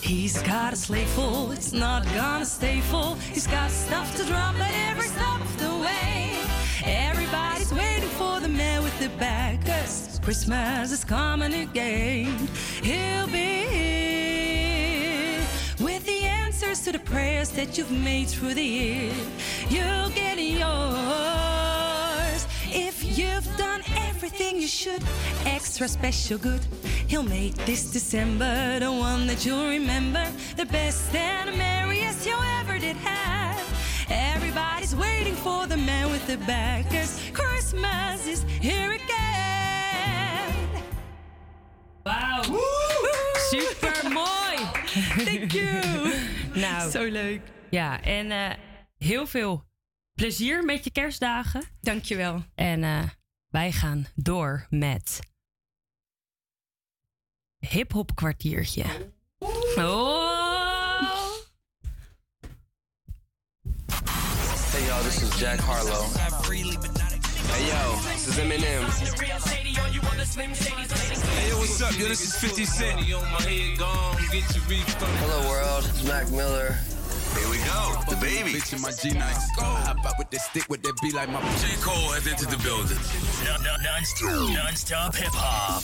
He's got a sleigh full, it's not gonna stay full. He's got stuff to drop at every stop of the way. Everybody's waiting for the man with the bag. Cause Christmas is coming again. He'll be here answers to the prayers that you've made through the year. You'll get yours if you've done everything you should. Extra special good. He'll make this December the one that you'll remember. The best and the merriest you ever did have. Everybody's waiting for the man with the bag. Cause Christmas is here again. Wauw. Super mooi. Thank you. nou, Zo leuk. Ja, en eh, heel veel plezier met je kerstdagen. Dankjewel. En eh, wij gaan door met hip-hop kwartiertje. Oh! Hey yo, this is Jack Harlow. Hey yo, this is Eminem. Hey, yo, what's up? Yo, this is 50 Cent. Hello world, it's Mac Miller. Here we go, the baby. Bitch in my G-Nice. Hop out with that stick, with that be like my J. Cole has entered the building. Non-stop hip-hop.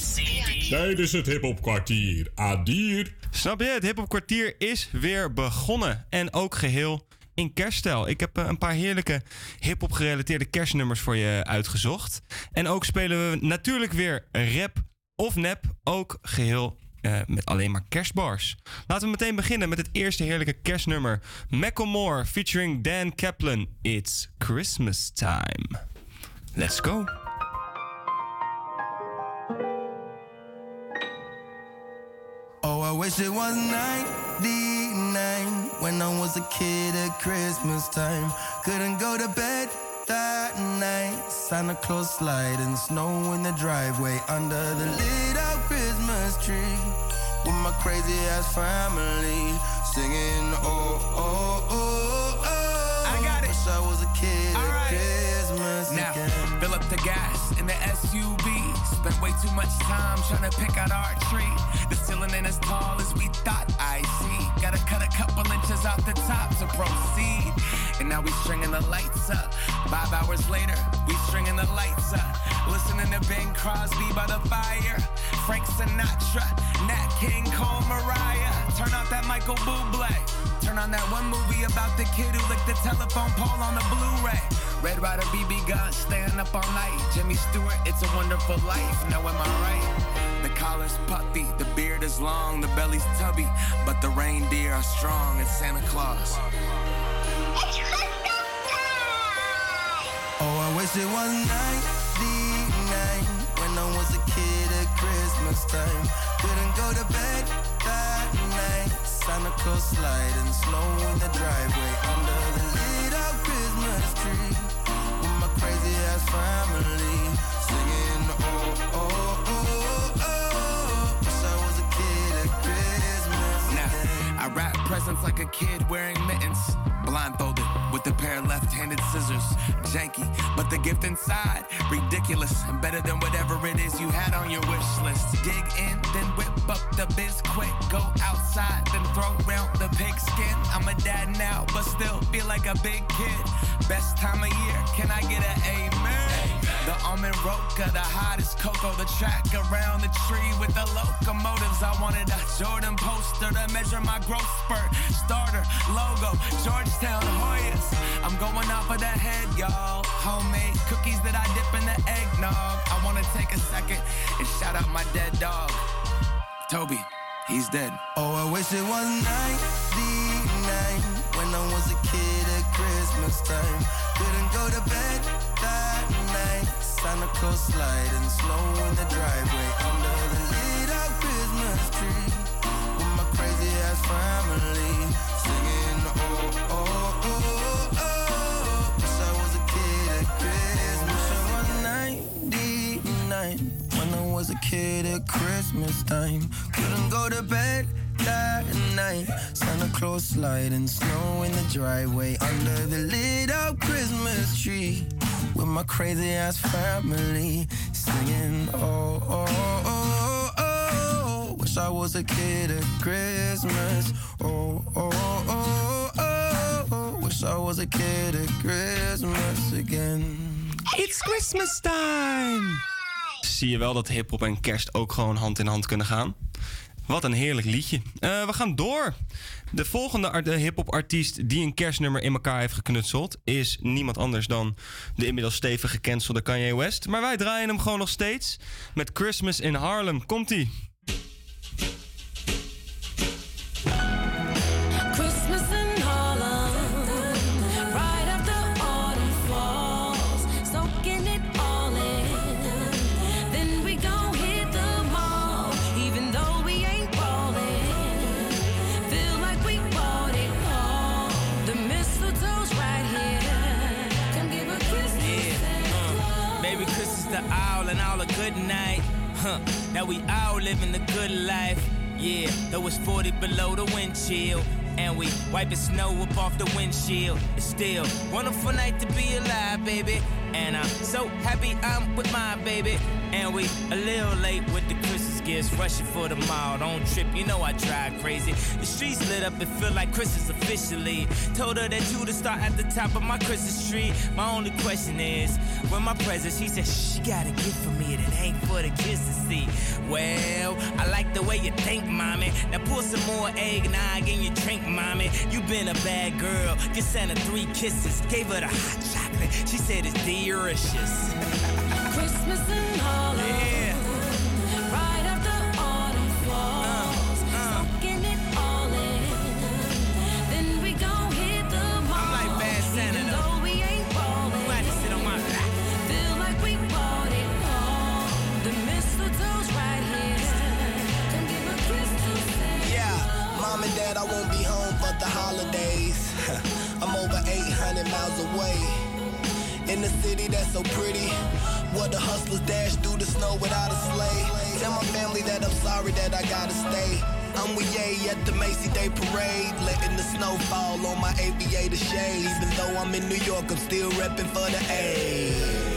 Tijdens het hip-hop kwartier. Adier. Snap je? Het hip-hop kwartier is weer begonnen. En ook geheel in kerststijl. Ik heb eh, een paar heerlijke hip-hop gerelateerde kerstnummers voor je uitgezocht. En ook spelen we natuurlijk weer rap of nep. Ook geheel eh, met alleen maar kerstbars. Laten we meteen beginnen met het eerste heerlijke kerstnummer. Macklemore featuring Dan Kaplan. It's Christmas time. Let's go. Oh, I wish it was 99 when I was a kid at Christmas time. Couldn't go to bed that night. Santa Claus sliding snow in the driveway under the lit up Christmas tree with my crazy ass family singing. Oh, oh, oh, oh. I got it. Wish I was a kid at Christmas Now, again. fill up the gas in the SUV. Spent way too much time trying to pick out our tree. The ceiling ain't as tall as we thought I see. Gotta cut a couple inches off the top to proceed. And now we stringing the lights up. Five hours later, we stringing the lights up. Listening to Ben Crosby by the fire. Frank Sinatra, Nat King Cole, Mariah. Turn off that Michael Bublé. Turn on that one movie about the kid who licked the telephone pole on the Blu-ray. Red Rider, BB Gun, staying up all night. Jimmy Stewart, It's a Wonderful Life. Now am I right? The collar's puffy, the beard is long, the belly's tubby, but the reindeer are strong. It's Santa Claus. Oh, I wish it was 99 when I was a kid at Christmas time. Couldn't go to bed that night. Santa Claus sliding snow in the driveway under the lit up Christmas tree with my crazy ass family wrap presents like a kid wearing mittens. Blindfolded with a pair of left-handed scissors. Janky, but the gift inside, ridiculous. And better than whatever it is you had on your wish list. Dig in, then whip up the biz quick. Go outside, then throw round the pigskin. I'm a dad now, but still feel like a big kid. Best time of year, can I get an amen? The almond roca, the hottest cocoa, the track around the tree with the locomotives. I wanted a Jordan poster to measure my growth spurt. Starter, logo, Georgetown Hoyas. I'm going off of the head, y'all. Homemade cookies that I dip in the eggnog. I wanna take a second and shout out my dead dog. Toby, he's dead. Oh, I wish it was 99 when I was a kid Christmas time. Couldn't go to bed that night. Santa Claus sliding snow in the driveway under the lit up Christmas tree with my crazy ass family singing. Oh, oh, oh, oh. oh. Wish I was a kid at Christmas. I was 99 when I was a kid at Christmas time. Couldn't go to bed that night. Santa Claus sliding snow in the driveway under the lit up Christmas tree with my crazy ass family, singing, oh, oh, oh, oh, oh. Wish I was a kid at Christmas. Oh, oh, oh, oh, oh. Wish I was a kid at Christmas again. It's Christmas time! Zie je wel dat hip-hop en kerst ook gewoon hand in hand kunnen gaan? Wat een heerlijk liedje. Eh, we gaan door. De volgende hip-hop artiest die een kerstnummer in elkaar heeft geknutseld is niemand anders dan de inmiddels stevig gecancelde Kanye West. Maar wij draaien hem gewoon nog steeds met Christmas in Harlem. Komt-ie? Huh. Now we all living the good life. Yeah, though it's 40 below the wind chill. And we wiping snow up off the windshield. It's still wonderful night to be alive, baby. And I'm so happy I'm with my baby. And we a little late with the Christmas gifts, rushing for the mall. Don't trip, you know I drive crazy. The streets lit up, it feel like Christmas officially. Told her that you to start at the top of my Christmas tree. My only question is, when my presents, she said, she got a gift for me that ain't for the kids to see. Well, I like the way you think, mommy. Now pour some more eggnog in your drink, mommy. You been a bad girl. You sent her three kisses. Gave her the hot chocolate. She said it's delicious. Christmas in Harlem. Right miles away. In the city that's so pretty, where the hustlers dash through the snow without a sleigh. Tell my family that I'm sorry that I gotta stay. I'm with Ye at the Macy Day Parade, letting the snow fall on my aviator shades. Even though I'm in New York, I'm still repping for the A.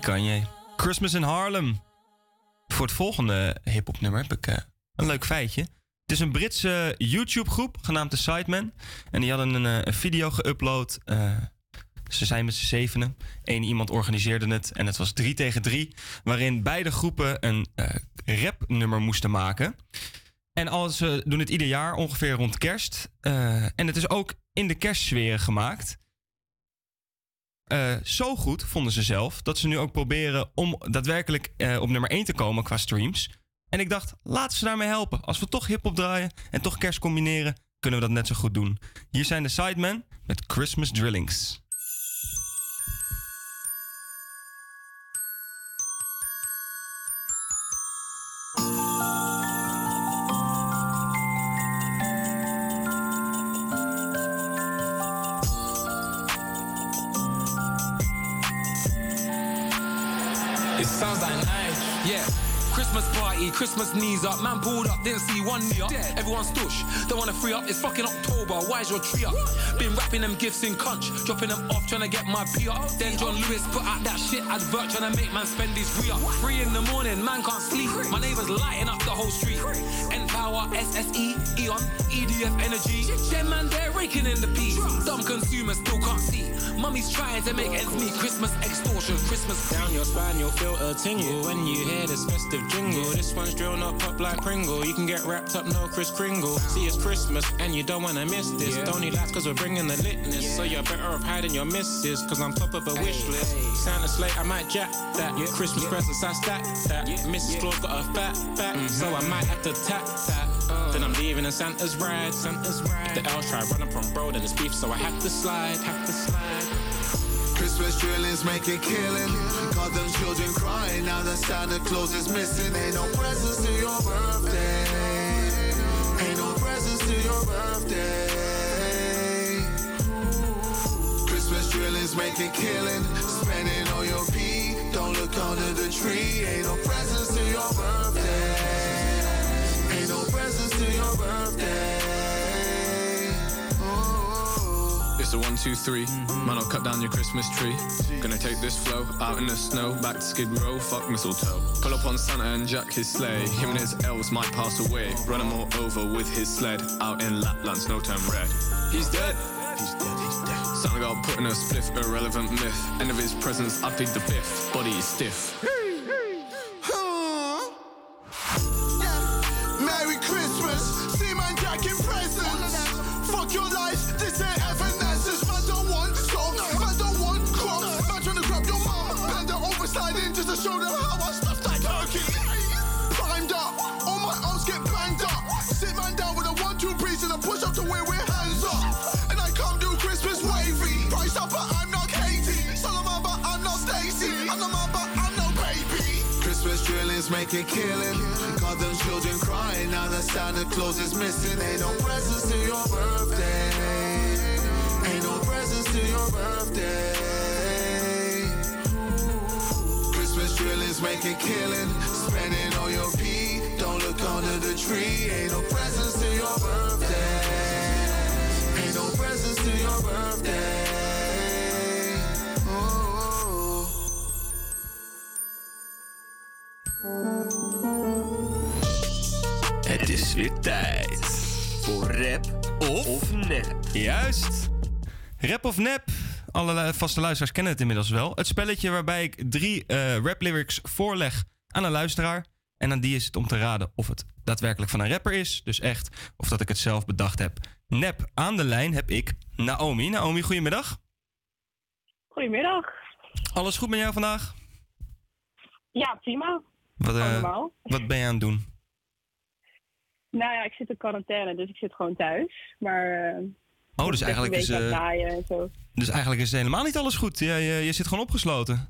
kan je. Christmas in Harlem. Voor het volgende hip-hop nummer heb ik eh, een leuk feitje. Het is een Britse YouTube-groep genaamd The Sidemen. En die hadden een, eh, video geüpload. eh, ze zijn met z'n zevenen. Eén iemand organiseerde het. En het was drie tegen drie. Waarin beide groepen een eh rapnummer moesten maken. En al, ze doen het ieder jaar ongeveer rond kerst. Eh, en het is ook in de kerstsfeer gemaakt. Eh, zo goed vonden ze zelf dat ze nu ook proberen om daadwerkelijk eh, op nummer 1 te komen qua streams. En ik dacht, laten ze daarmee helpen. Als we toch hip-hop draaien en toch kerst combineren, kunnen we dat net zo goed doen. Hier zijn de Sidemen met Christmas Drillings. Christmas knees up. Man pulled up, didn't see one knee up. Everyone's stush, don't wanna free up. It's fucking October, why is your tree up? Been wrapping them gifts in conch, dropping them off, trying to get my P up. Then John Lewis put out that shit advert, trying to make man spend his free up. Three in the morning, man can't sleep. My neighbors lighting up the whole street. N Power, SSE, Eon, EDF Energy. Them man, they're raking in the peas. Dumb consumers still can't see. Mummy's trying to make ends meet. Christmas extortion, Christmas Down your spine, you'll feel a tingle when you hear this festive jingle. This drill, not pop like Pringle. You can get wrapped up, no Chris Kringle. See, it's Christmas and you don't wanna miss this. Don't need laughs cause we're bringing the litness. So you're better off hiding your misses, cause I'm top of a wish list. Santa slate, I might jack that. Christmas presents, I stack that. Mrs. Claus got a fat back, mm-hmm. so I might have to tap that. Uh. Then I'm leaving in Santa's ride. Santa's ride. If the L's try run up on bro, then it's beef, so I have to slide. Have to slide. Christmas drillings make a killing. Got them children crying now that Santa Claus is missing. Ain't no presents to your birthday. Ain't no presents to your birthday. Christmas drillings make a killing. Spending all your pee. Don't look under the tree. Ain't no presents to your birthday. Ain't no presents to your birthday. It's a one, two, three. Man, I'll cut down your Christmas tree. Gonna take this flow out in the snow, back to Skid Row, fuck mistletoe. Pull up on Santa and Jack his sleigh. Him and his elves might pass away. Run 'em all over with his sled. Out in Lapland, snow turn red. He's dead. He's dead, he's dead. Santa got put in a spliff, irrelevant myth. End of his presence, I picked the biff. Body is stiff. Show them how I stuffed that turkey. Primed up, all my arms get banged up. Sit man down with a one-two breeze and a push up to where we're hands up. And I come do Christmas wavy. Price up, but I'm not Katie. Solomon, but I'm not Stacy. I'm the man, but I'm no baby. Christmas drillings make a killing. Got them children crying now that Santa Claus is missing. Ain't no presents to your birthday. Ain't no presents to your birthday. Christmas drillings make a killing. Spending all your pee. Don't look under the tree. Ain't no presents to your birthday. Ain't no presents to your birthday. Oh. Het is weer tijd voor rap of, nep. Juist. Rap of nep. Alle vaste luisteraars kennen het inmiddels wel. Het spelletje waarbij ik drie eh, rap lyrics voorleg aan een luisteraar. En aan die is het om te raden of het daadwerkelijk van een rapper is. Dus echt, of dat ik het zelf bedacht heb. Nep aan de lijn heb ik Naomi. Naomi, goedemiddag. Goedemiddag. Alles goed met jou vandaag? Ja, prima. Wat, eh, Allemaal. wat ben je aan het doen? Nou ja, ik zit in quarantaine, dus ik zit gewoon thuis. Maar. eh, Oh, dus eigenlijk is, aan het eh, en zo. dus eigenlijk is helemaal niet alles goed. Je, je, je zit gewoon opgesloten.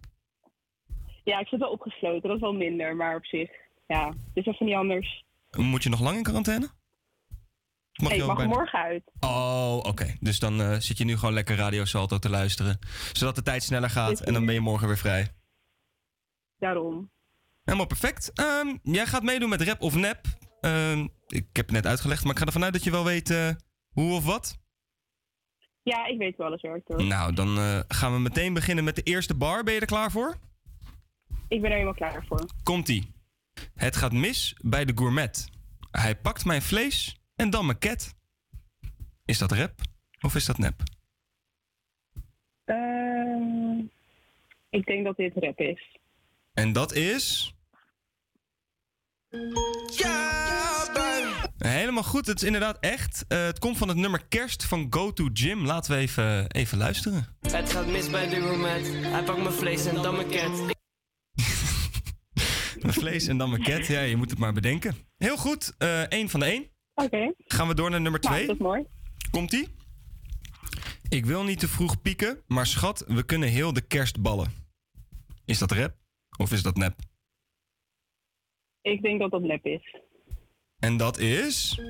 Ja, ik zit wel opgesloten, dat is wel minder, maar op zich. Ja, het is even niet anders. Moet je nog lang in quarantaine? Mag nee, je ik ook mag morgen uit. Oh, oké. Dus dan eh, zit je nu gewoon lekker Radio Salto te luisteren. Zodat de tijd sneller gaat en dan ben je morgen weer vrij. Daarom. Helemaal perfect. Ehm, jij gaat meedoen met rap of nep. Ehm, ik heb het net uitgelegd, maar ik ga ervan uit dat je wel weet eh, hoe of wat. Ja, ik weet wel eens hoor. toch? Nou, dan eh, gaan we meteen beginnen met de eerste bar. Ben je er klaar voor? Ik ben er helemaal klaar voor. Komt-ie. Het gaat mis bij de gourmet. Hij pakt mijn vlees en dan mijn ket. Is dat rap of is dat nep? Ehm, ik denk dat dit rap is. En dat is... Helemaal goed, het is inderdaad echt. Eh, het komt van het nummer Kerst van Go To Gym. Laten we even, even luisteren. Het gaat mis bij de gourmet. Hij pakt mijn vlees en dan mijn cat. Vlees en dan maquet. Ja, je moet het maar bedenken. Heel goed. eh één van de één. Oké. Gaan we door naar nummer Nou, twee. dat is mooi. Komt-ie? Ik wil niet te vroeg pieken, maar schat, we kunnen heel de kerst ballen. Is dat rap of is dat nep? Ik denk dat dat nep is. En dat is...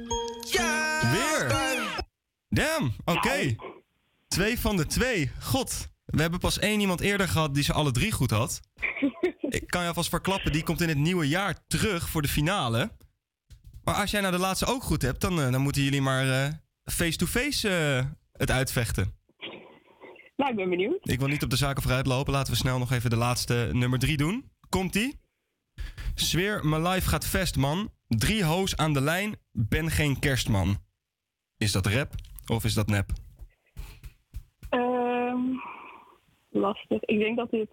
Weer! Damn, oké. Twee van de twee. God, we hebben pas één iemand eerder gehad die ze alle drie goed had. Ik kan je alvast verklappen, die komt in het nieuwe jaar terug voor de finale. Maar als jij nou de laatste ook goed hebt, dan, eh, dan moeten jullie maar eh, face-to-face eh, het uitvechten. Nou, ik ben benieuwd. Ik wil niet op de zaken vooruit lopen. Laten we snel nog even de laatste nummer drie doen. Komt-ie? Sfeer, mijn life gaat vest, man. Drie hoos aan de lijn, ben geen kerstman. Is dat rap of is dat nep? Ehm, lastig. Ik denk dat dit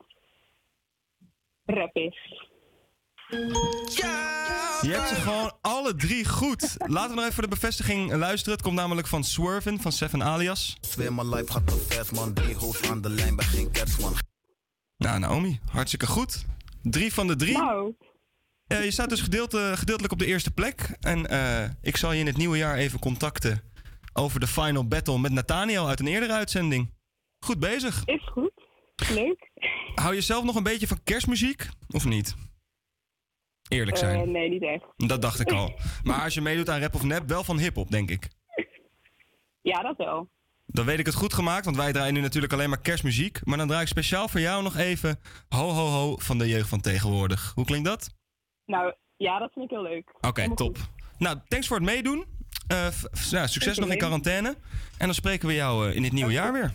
rap is. Je hebt ze gewoon alle drie goed. Laten we nog even voor de bevestiging luisteren. Het komt namelijk van Swerven van Seven Alias. Mijn life gaat te vers, man. Drie hoofd aan de lijn, ben geen kerstman. Nou, Naomi, hartstikke goed. Drie van de drie. Eh, je staat dus gedeeltelijk op de eerste plek. En eh, ik zal je in het nieuwe jaar even contacten over de final battle met Nathaniel uit een eerdere uitzending. Goed bezig. Is goed. Leuk. Hou je zelf nog een beetje van kerstmuziek of niet? Eerlijk zijn. Eh, nee, niet echt. Dat dacht ik al. Maar als je meedoet aan rap of nep, wel van hip-hop, denk ik. Ja, dat wel. Dan weet ik het goed gemaakt, want wij draaien nu natuurlijk alleen maar kerstmuziek. Maar dan draai ik speciaal voor jou nog even Ho Ho Ho van de jeugd van tegenwoordig. Hoe klinkt dat? Nou, ja, dat vind ik heel leuk. Oké, top. goed. Nou, thanks voor het meedoen. Eh, nou, succes nog in quarantaine. En dan spreken we jou eh, in het nieuwe jaar weer.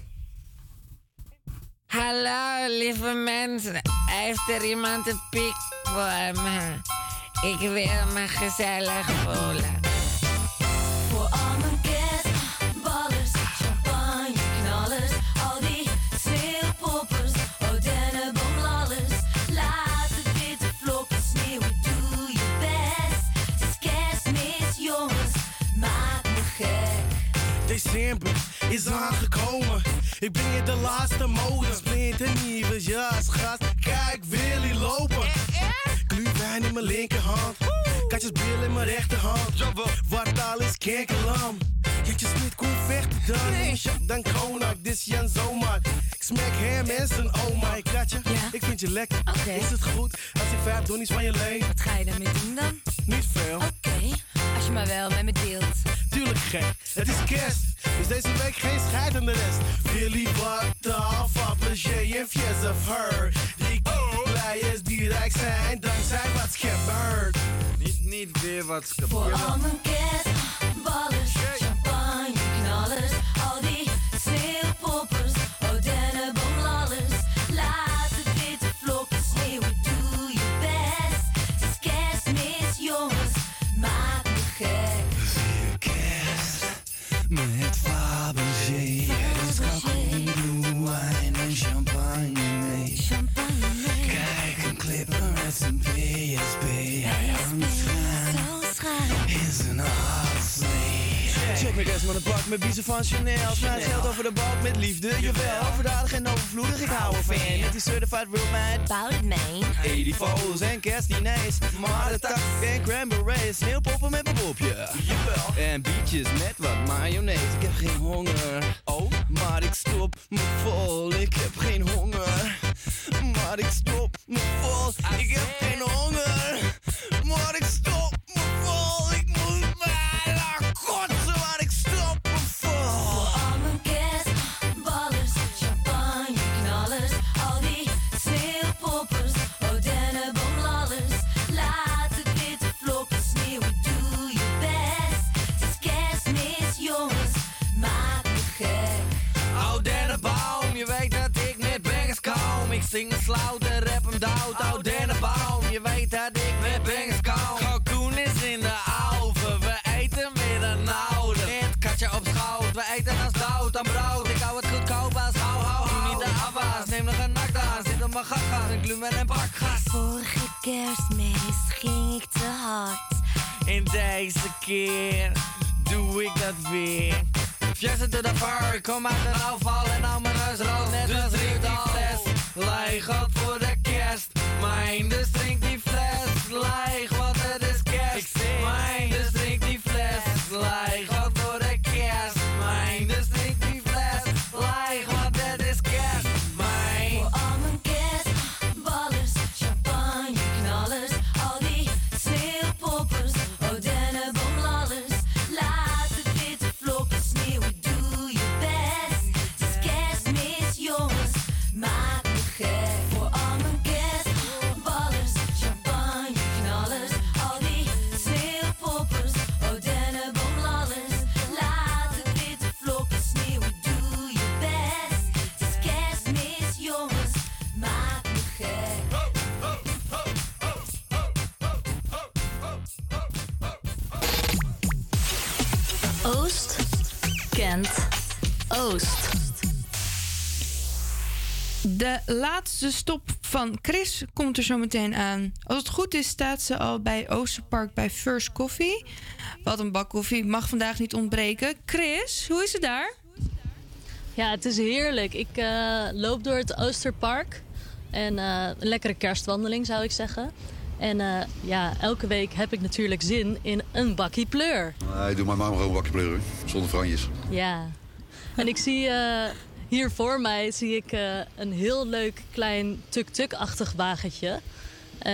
Hallo, lieve mensen. Heeft er iemand een pik voor me? Ik wil me gezellig voelen. December is aangekomen. Ik breng je de laatste mode. Splinternieuwe jas, gast. Kijk, Willy lopen. Glühwein in mijn linkerhand. Katjesbril in mijn rechterhand. Wat al is Smit kon vechten dan. Nee. dan konak, dit is Jan Zomaar. Ik smek hem en zijn oma. Ik kratje, ik vind je lekker. Is het goed als ik vijf donnies van je leen? Wat ga je daarmee doen dan? Niet veel. Oké, als je maar wel met me deelt. Tuurlijk gek, het is kerst. Dus deze week geen scheid aan de rest. Willy wat af, appeltje en fies of her. Die blijers die rijk zijn, dankzij wat gebeurt. Niet, niet weer wat Voor al mijn kerstballers, me kerst met een pak met biezen van Chanel. Smijt geld over de balk met liefde, jawel. Overdadig en overvloedig, ik hou ervan. Met die certified real man. Bout it, man. 80 foto's en kerstdiners. Maar de tak en cranberries. Sneeuwpoppen met mijn popje. Jawel. En bietjes met wat mayonaise. Ik heb geen honger. Oh, maar ik stop me vol. Ik heb geen honger. Maar ik stop me vol. Ik heb geen honger. Maar ik stop een slauter, rap hem dood. Oh, dennenboom, je weet dat ik met bangers kom. Kalkoen is in de oven, we eten met een oude. Het katje op schoot, we eten als dood aan brood. Ik hou het goedkoop als hou, hou, hou. Niet de afwas, neem nog een nakdaas. Zit op mijn gat, een glumen en bakgas. Vorige kerstmis ging ik te hard. En deze keer doe ik dat weer. Fiesta to the fur, kom uit de afval en hou mijn neus rood net als Rick Leeg op voor laatste stop van Chris komt er zo meteen aan. Als het goed is, staat ze al bij Oosterpark bij First Coffee. Wat een bak koffie mag vandaag niet ontbreken. Chris, hoe is het daar? Ja, het is heerlijk. Ik eh, loop door het Oosterpark. En eh, een lekkere kerstwandeling zou ik zeggen. En eh, ja, elke week heb ik natuurlijk zin in een bakkie pleur. Nee, doe maar maar gewoon een bakje pleuren. Zonder franjes. Ja. En ik zie eh, hier voor mij zie ik, eh, een heel leuk klein tuk-tuk-achtig wagentje. Eh,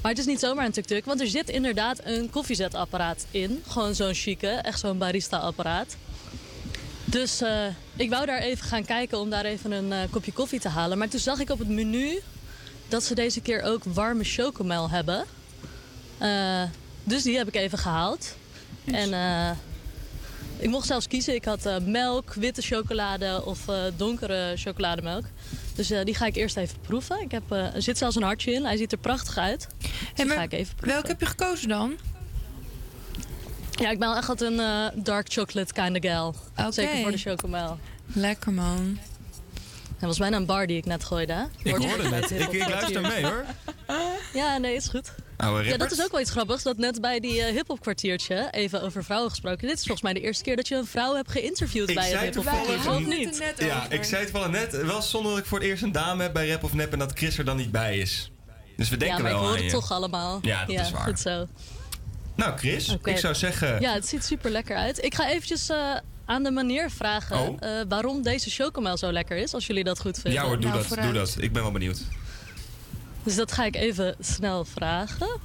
maar het is niet zomaar een tuk-tuk, want er zit inderdaad een koffiezetapparaat in. Gewoon zo'n chique, echt zo'n barista-apparaat. Dus eh, ik wou daar even gaan kijken om daar even een kopje koffie te halen. Maar toen zag ik op het menu dat ze deze keer ook warme chocomel hebben. Dus die heb ik even gehaald. En eh, ik mocht zelfs kiezen. Ik had eh, melk, witte chocolade of eh, donkere chocolademelk. Dus eh, die ga ik eerst even proeven. Ik heb, er zit zelfs een hartje in. Hij ziet er prachtig uit. Dus ga ik even proeven. Welke heb je gekozen dan? Ja, ik ben echt een dark chocolate kind of gal. Zeker voor de chocomel. Lekker man. Dat was bijna een bar die ik net gooide. Ik hoorde het. Ik, ik luister mee hoor. Ja, nee, is goed. Ja, dat is ook wel iets grappigs. Dat net bij die uh, hip-hop kwartiertje, even over vrouwen gesproken. Dit is volgens mij de eerste keer dat je een vrouw hebt geïnterviewd Ik bij het hip-hop kwartiertje. Ja, ik zei het wel net. Wel zonder dat ik voor het eerst een dame heb bij Rap of Nep en dat Chris er dan niet bij is. Dus we denken ja, maar ik wel hoor aan het je. toch allemaal. Ja, dat is waar. Goed zo. Nou Chris, ik zou zeggen... Ja, het ziet super lekker uit. Ik ga eventjes eh, aan de meneer vragen Oh. eh, waarom deze chocomel zo lekker is, als jullie dat goed vinden. Ja hoor, doe Nou, dat, doe dat. Ik ben wel benieuwd. Dus dat ga ik even snel vragen.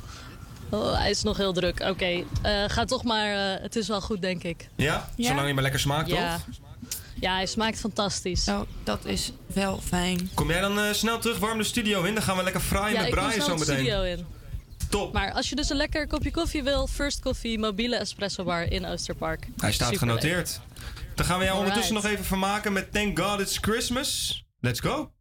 Oh, hij is nog heel druk. Oké, eh, ga toch maar. eh, het is wel goed, denk ik. Ja? Zolang je maar lekker smaakt, Ja. toch? Ja, hij smaakt fantastisch. Oh, dat is wel fijn. Kom jij dan eh, snel terug, warm de studio in? Dan gaan we lekker fraaien ja, met Brian snel zo de meteen. studio in. Top. Maar als je dus een lekker kopje koffie wil, First Coffee, mobiele espresso bar in Oosterpark. Hij staat Superleuk. genoteerd. Dan gaan we jou ondertussen nog even vermaken met Thank God It's Christmas. Let's go.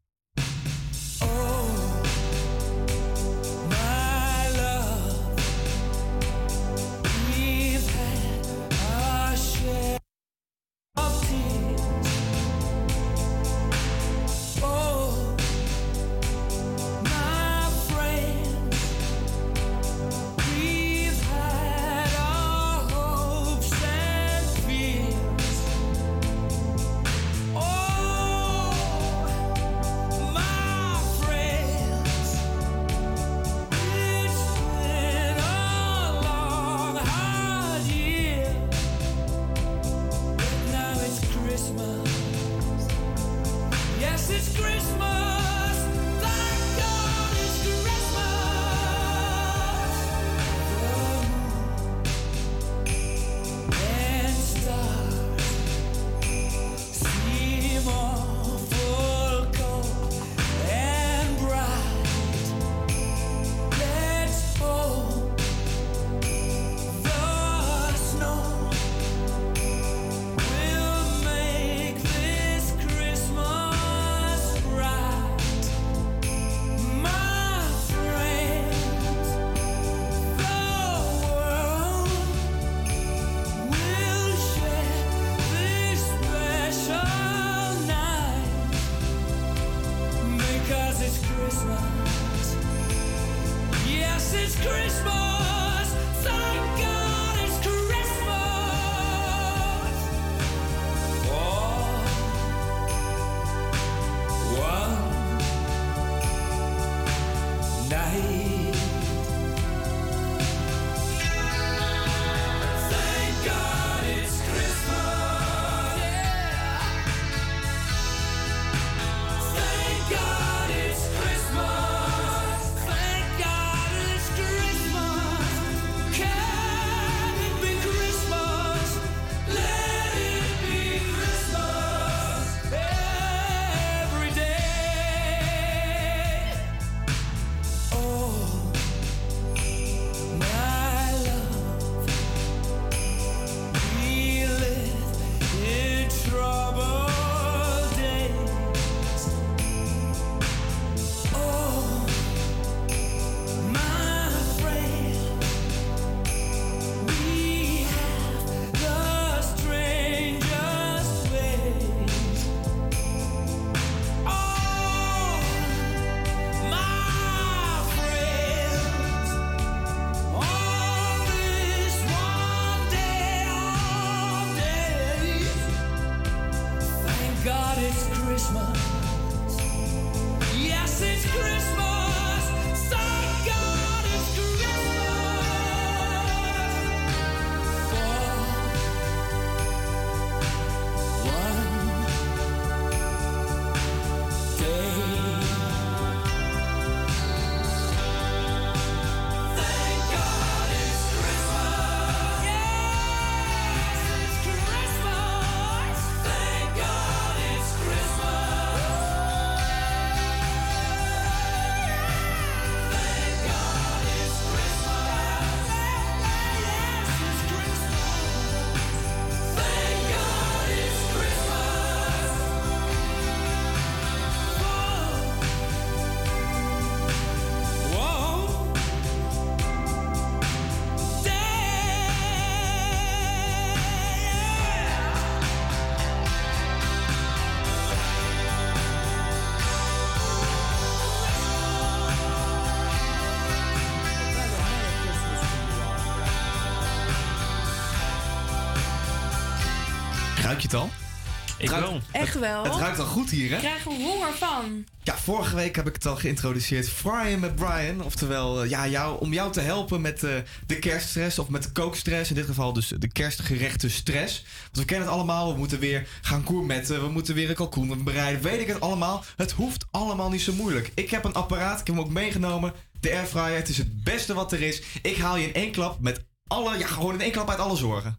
Het ruikt- wel. Echt wel. Het ruikt al goed hier, hè? Ik krijg er honger van. Ja, vorige week heb ik het al geïntroduceerd. Frying met Brian. Oftewel, eh, ja, jou, om jou te helpen met eh, de kerststress of met de kookstress. In dit geval dus de kerstgerechte stress. Want we kennen het allemaal. We moeten weer gaan gourmetten. We moeten weer een kalkoen bereiden. Weet ik het allemaal. Het hoeft allemaal niet zo moeilijk. Ik heb een apparaat. Ik heb hem ook meegenomen. De airfryer. Het is het beste wat er is. Ik haal je in één klap met alle, ja, gewoon in één klap uit alle zorgen.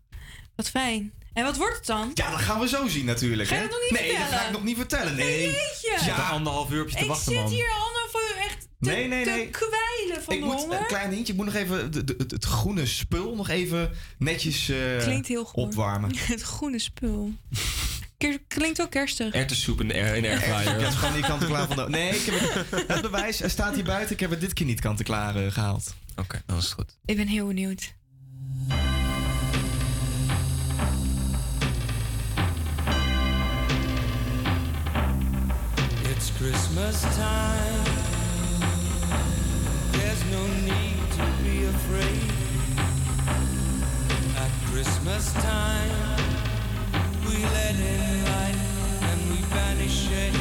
Wat fijn. En wat wordt het dan? Ja, dat gaan we zo zien natuurlijk. Ga je hè? dat nog niet nee, dat vertellen? ga ik nog niet vertellen. Nee. Jeetje. Ja, anderhalf uur op je te ik wachten, zit man. hier allemaal voor echt te, Nee, nee, te kwijlen van ik de moet, honger. een klein hintje, ik moet nog even de, de- het, het groene spul nog even netjes eh, Klinkt heel goed. opwarmen. Het groene spul. Klinkt ook kerstig. Erwtensoep in de, air, in de Ik airfryer. heb gewoon niet kant-en-klaar van de... Nee, ik heb het, het bewijs staat hier buiten. Ik heb het dit keer niet kant-en-klaar eh, gehaald. Oké, dat is goed. Ik ben heel benieuwd. Christmas time. There's no need to be afraid. At Christmas time, we let in light and we banish shade.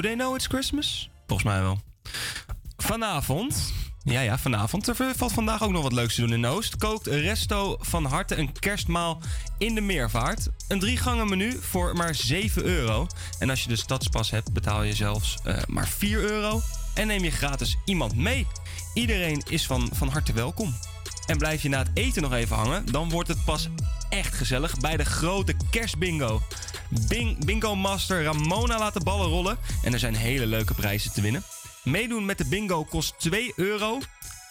Do they know it's Christmas? Volgens mij wel. Vanavond, ja ja, vanavond. Er valt vandaag ook nog wat leuks te doen in Oost. Kookt Resto van harte een kerstmaal in de meervaart. Een drie gangen menu voor maar 7 euro. En als je de stadspas hebt, betaal je zelfs eh, maar 4 euro. En neem je gratis iemand mee. Iedereen is van, van harte welkom. En blijf je na het eten nog even hangen, dan wordt het pas echt gezellig bij de grote kerstbingo. Bing, bingo Master Ramona laat de ballen rollen en er zijn hele leuke prijzen te winnen. Meedoen met de bingo kost 2 euro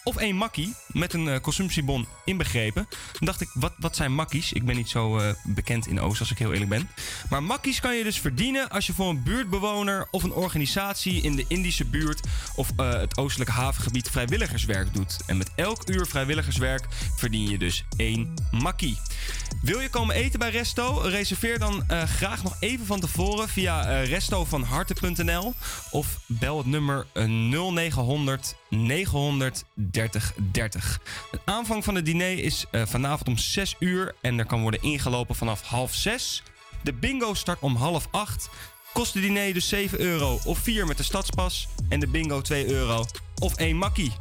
of één makkie met een eh, consumptiebon inbegrepen. Dan dacht ik, wat, wat zijn makkies? Ik ben niet zo eh, bekend in Oost, als ik heel eerlijk ben. Maar makkies kan je dus verdienen als je voor een buurtbewoner of een organisatie in de Indische buurt of eh, het oostelijke havengebied vrijwilligerswerk doet. En met elk uur vrijwilligerswerk verdien je dus één makkie. Wil je komen eten bij Resto? Reserveer dan eh, graag nog even van tevoren via eh, restovanharte.nl of bel het nummer eh, 0900 900 30 30. De aanvang van het diner is eh, vanavond om 6 uur en er kan worden ingelopen vanaf half 6. De bingo start om half 8. Kost de diner dus 7 euro of 4 met de stadspas en de bingo 2 euro of 1 makkie.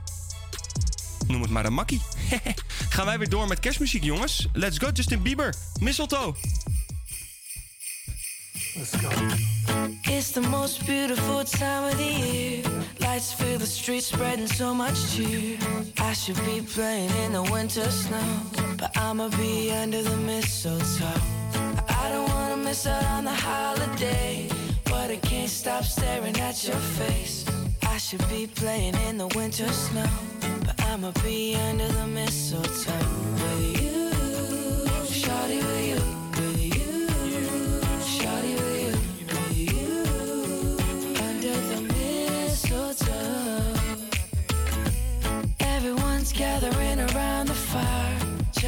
Noem het maar een makkie. Gaan wij weer door met kerstmuziek, jongens. Let's go, Justin Bieber. Mistletoe. Let's go. It's the most beautiful time of the year. Lights fill the streets, spreading so much cheer. I should be playing in the winter snow, but I'ma be under the mistletoe. I don't wanna miss out on the holiday, but I can't stop staring at your face. Should be playing in the winter snow, but I'ma be under the mistletoe with you, shawty with you, with you, shawty with you, with you, under the mistletoe. Everyone's gathering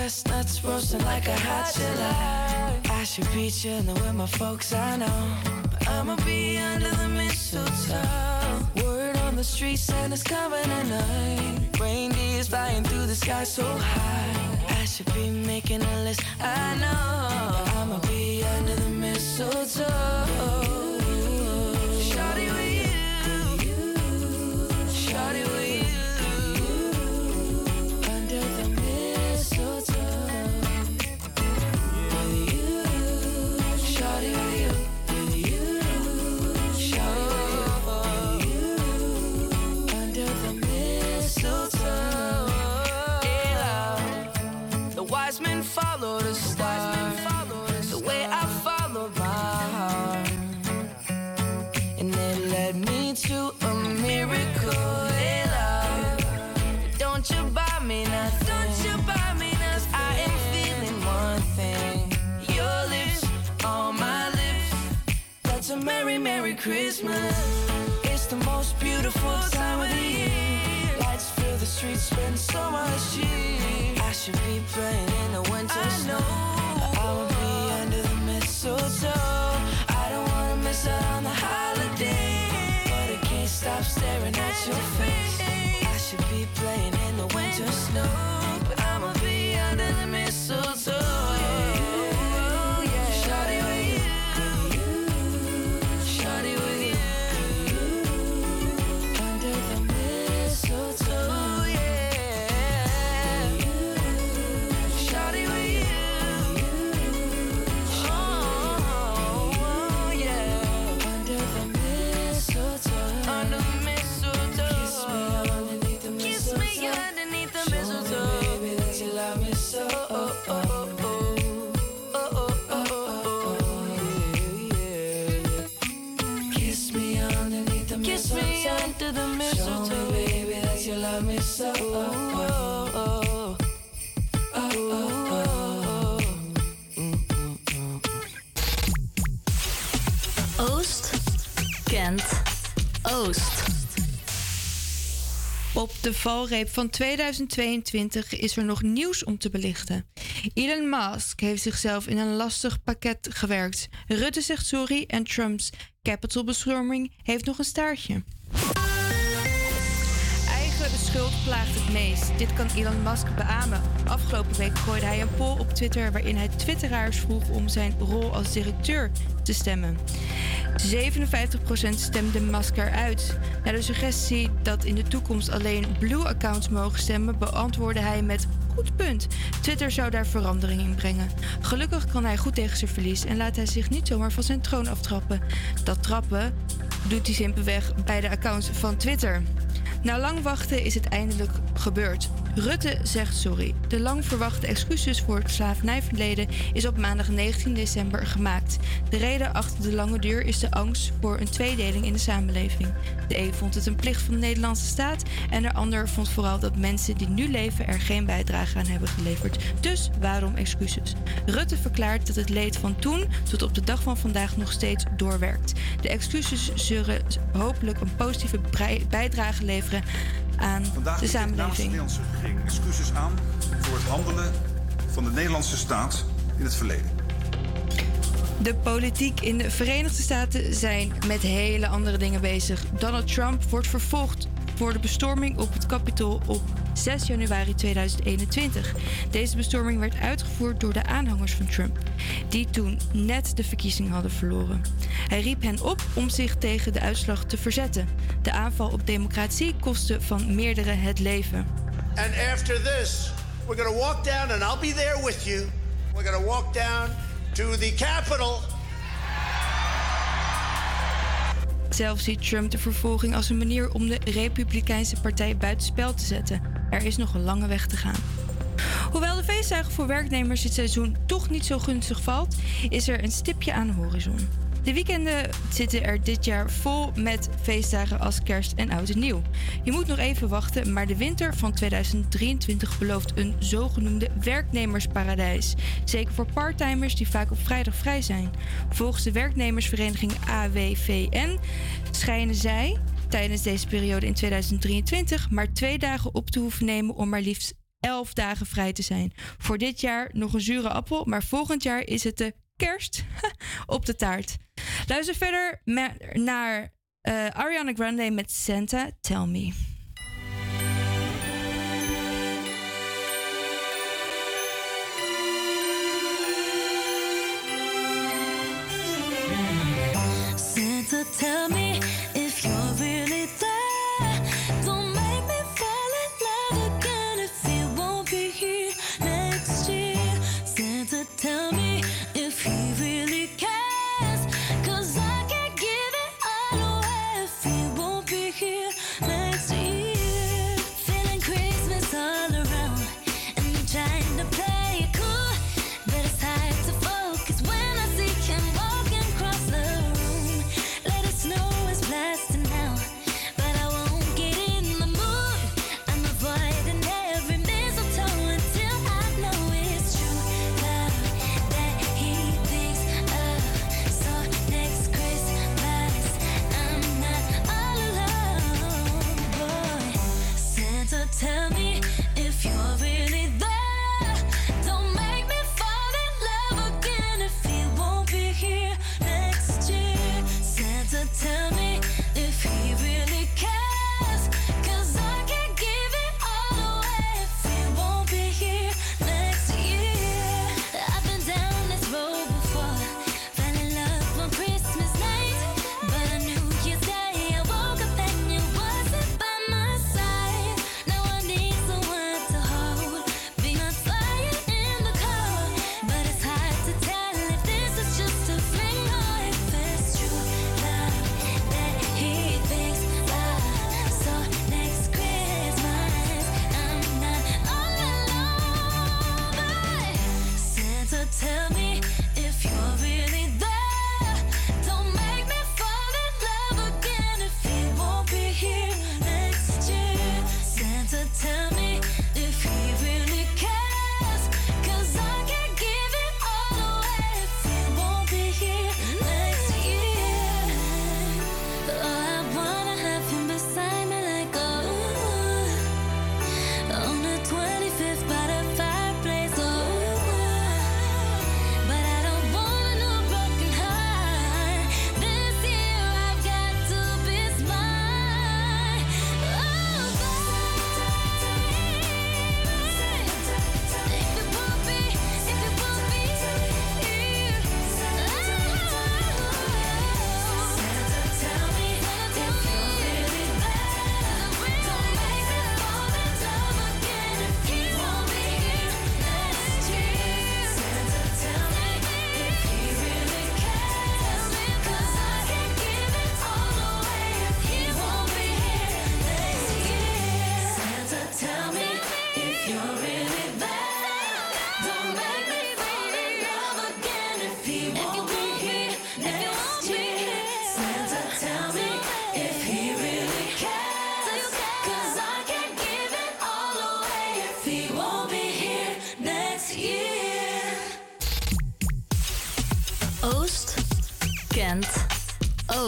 chestnuts roasting like a hot July. I should be chilling with my folks, I know, but I'ma be under the mistletoe. Word on the street, Santa's coming tonight. Reindeer's flying through the sky so high. I should be making a list, I know. but I'ma be under the mistletoe. Shawty with you, shawty with you, follow the star, the way I followed my heart, and it led me to a miracle. Hey, love, don't you buy me nothing? Don't you buy me nothing? I am feeling one thing. Your lips on my lips. That's a merry, merry Christmas. It's the most beautiful time of the year. Lights fill the streets, spend so much cheer. I should be playing in the winter snow. but I will be under the mistletoe. I don't wanna miss out on the holiday, but I can't stop staring at your face. I should be playing in the winter snow, de valreep van 2022 is er nog nieuws om te belichten. Elon Musk heeft zichzelf in een lastig pakket gewerkt. Rutte zegt sorry en Trumps capitalbestorming heeft nog een staartje. Eigen schuld plaagt het meest. Dit kan Elon Musk beamen. Afgelopen week gooide hij een poll op Twitter waarin hij twitteraars vroeg om zijn rol als directeur te stemmen. 57% stemde Musk eruit. Na de suggestie dat in de toekomst alleen Blue-accounts mogen stemmen, beantwoordde hij met goed punt. Twitter zou daar verandering in brengen. Gelukkig kan hij goed tegen zijn verlies en laat hij zich niet zomaar van zijn troon aftrappen. Dat trappen doet hij simpelweg bij de accounts van Twitter. Na lang wachten is het eindelijk gebeurd. Rutte zegt sorry. De lang verwachte excuses voor het slavernijverleden is op maandag 19 december gemaakt. De reden achter de lange duur is de angst voor een tweedeling in de samenleving. De een vond het een plicht van de Nederlandse staat en de ander vond vooral dat mensen die nu leven er geen bijdrage aan hebben geleverd. Dus waarom excuses? Rutte verklaart dat het leed van toen tot op de dag van vandaag nog steeds doorwerkt. De excuses zullen hopelijk een positieve bijdrage leveren aan Vandaag de ik namens de samenleving. Nederlandse regering excuses aan voor het handelen van de Nederlandse staat in het verleden. De politiek in de Verenigde Staten zijn met hele andere dingen bezig. Donald Trump wordt vervolgd voor de bestorming op het Capitool op 6 januari 2021. Deze bestorming werd uitgevoerd door de aanhangers van Trump, die toen net de verkiezing hadden verloren. Hij riep hen op om zich tegen de uitslag te verzetten. De aanval op democratie kostte van meerdere het leven. And after this, we're going to walk down, and I'll be there with you. We're going to walk down to the Capitol. Zelf ziet Trump de vervolging als een manier om de Republikeinse partij buitenspel te zetten. Er is nog een lange weg te gaan. Hoewel de feestdagen voor werknemers dit seizoen toch niet zo gunstig valt, is er een stipje aan de horizon. De weekenden zitten er dit jaar vol met feestdagen als kerst en oud en nieuw. Je moet nog even wachten, maar de winter van 2023 belooft een zogenoemde werknemersparadijs. Zeker voor parttimers die vaak op vrijdag vrij zijn. Volgens de werknemersvereniging AWVN schijnen zij tijdens deze periode in 2023 maar twee dagen op te hoeven nemen om maar liefst 11 dagen vrij te zijn. Voor dit jaar nog een zure appel, maar volgend jaar is het de kerst op de taart. Luister verder naar eh, Ariana Grande met Santa Tell Me.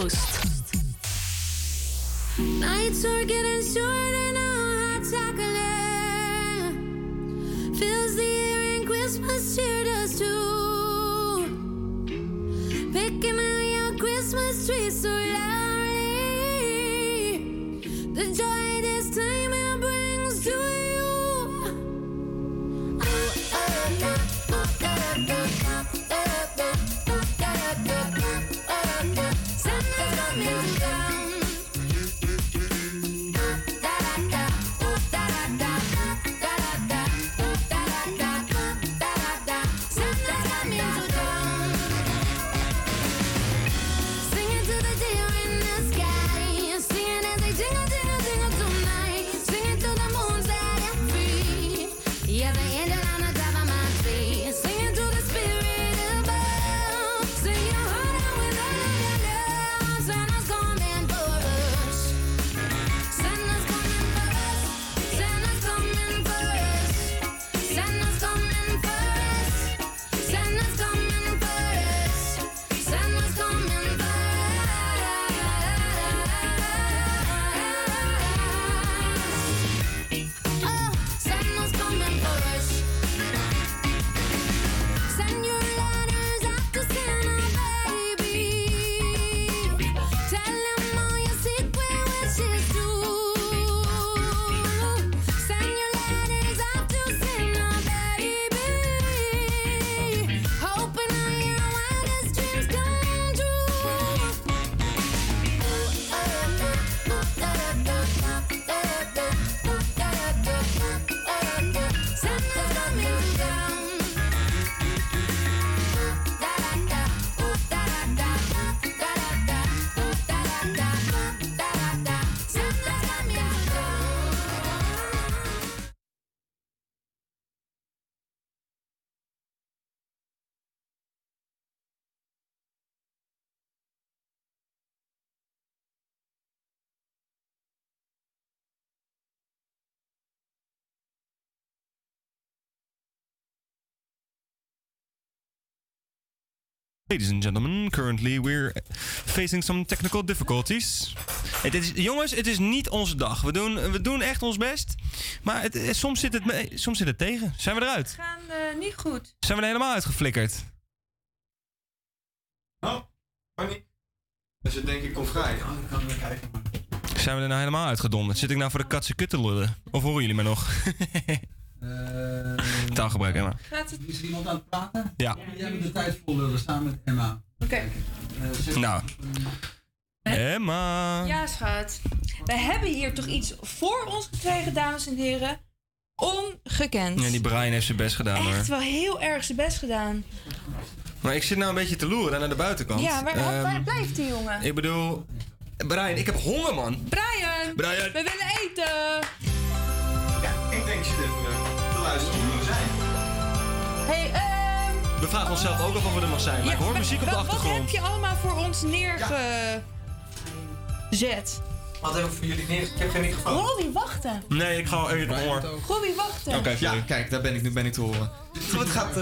Oost. Ladies and gentlemen, currently we're facing some technical difficulties. Het is, jongens, het is niet onze dag. We doen, we doen echt ons best. Maar het, eh, soms, zit het mee, soms zit het tegen. Zijn we eruit? gaan eh, niet goed. Zijn we er helemaal uitgeflikkerd? Oh, niet. Dus het denk ik komt vrij. Oh, dan kan ik kijken. Zijn we er nou helemaal uitgedonderd? Zit ik nou voor de katse kut te lullen? Of horen jullie me nog? Taalgebruik, Emma. Gaat het? Is er iemand aan het praten? Ja. Jij moet de tijd vol lullen samen met Emma. Oké. Nou. Emma. Ja, schat. We hebben hier toch iets voor ons gekregen, dames en heren. Ongekend. Ja, die Brian heeft zijn best gedaan hoor. Echt wel heel erg zijn best gedaan. Maar ik zit nou een beetje te loeren naar de buitenkant. Ja, waar, Ehm, waar blijft die jongen? Ik bedoel... Brian, ik heb honger man. Brian! Brian. We willen eten! Ja, ik denk je even te luisteren hoe we zijn. Hey, ehm... We vragen onszelf ook af of we er nog zijn. Maar ik hoor muziek op de wat, wat heb achtergrond. je allemaal voor ons neergezet? Wat heb ik voor jullie neer? Ik heb geen microfoon. Robbie, wachten! Nee, ik ga even honger. Robbie, wachten! ja, kijk, daar ben ik nu ben ik te horen. Het gaat,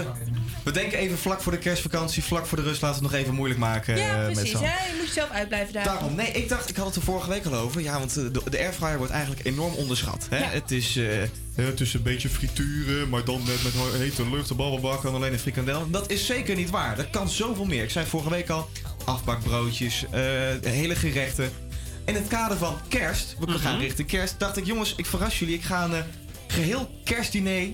we denken even vlak voor de kerstvakantie, vlak voor de rust, laten we het nog even moeilijk maken. Ja, eh, precies. Hè? Je moet jezelf uitblijven daar. Daarom, nee, ik dacht, ik had het er vorige week al over. Ja, want eh, de, de airfryer wordt eigenlijk enorm onderschat. Hè? Ja. Het, is, eh, het is een beetje frituren, maar dan net met hete lucht, blablabla, kan alleen een frikandel. Dat is zeker niet waar. Dat kan zoveel meer. Ik zei vorige week al, afbakbroodjes, eh, hele gerechten. In het kader van kerst, we gaan richting kerst, dacht ik, jongens, ik verras jullie. Ik ga een eh, geheel kerstdiner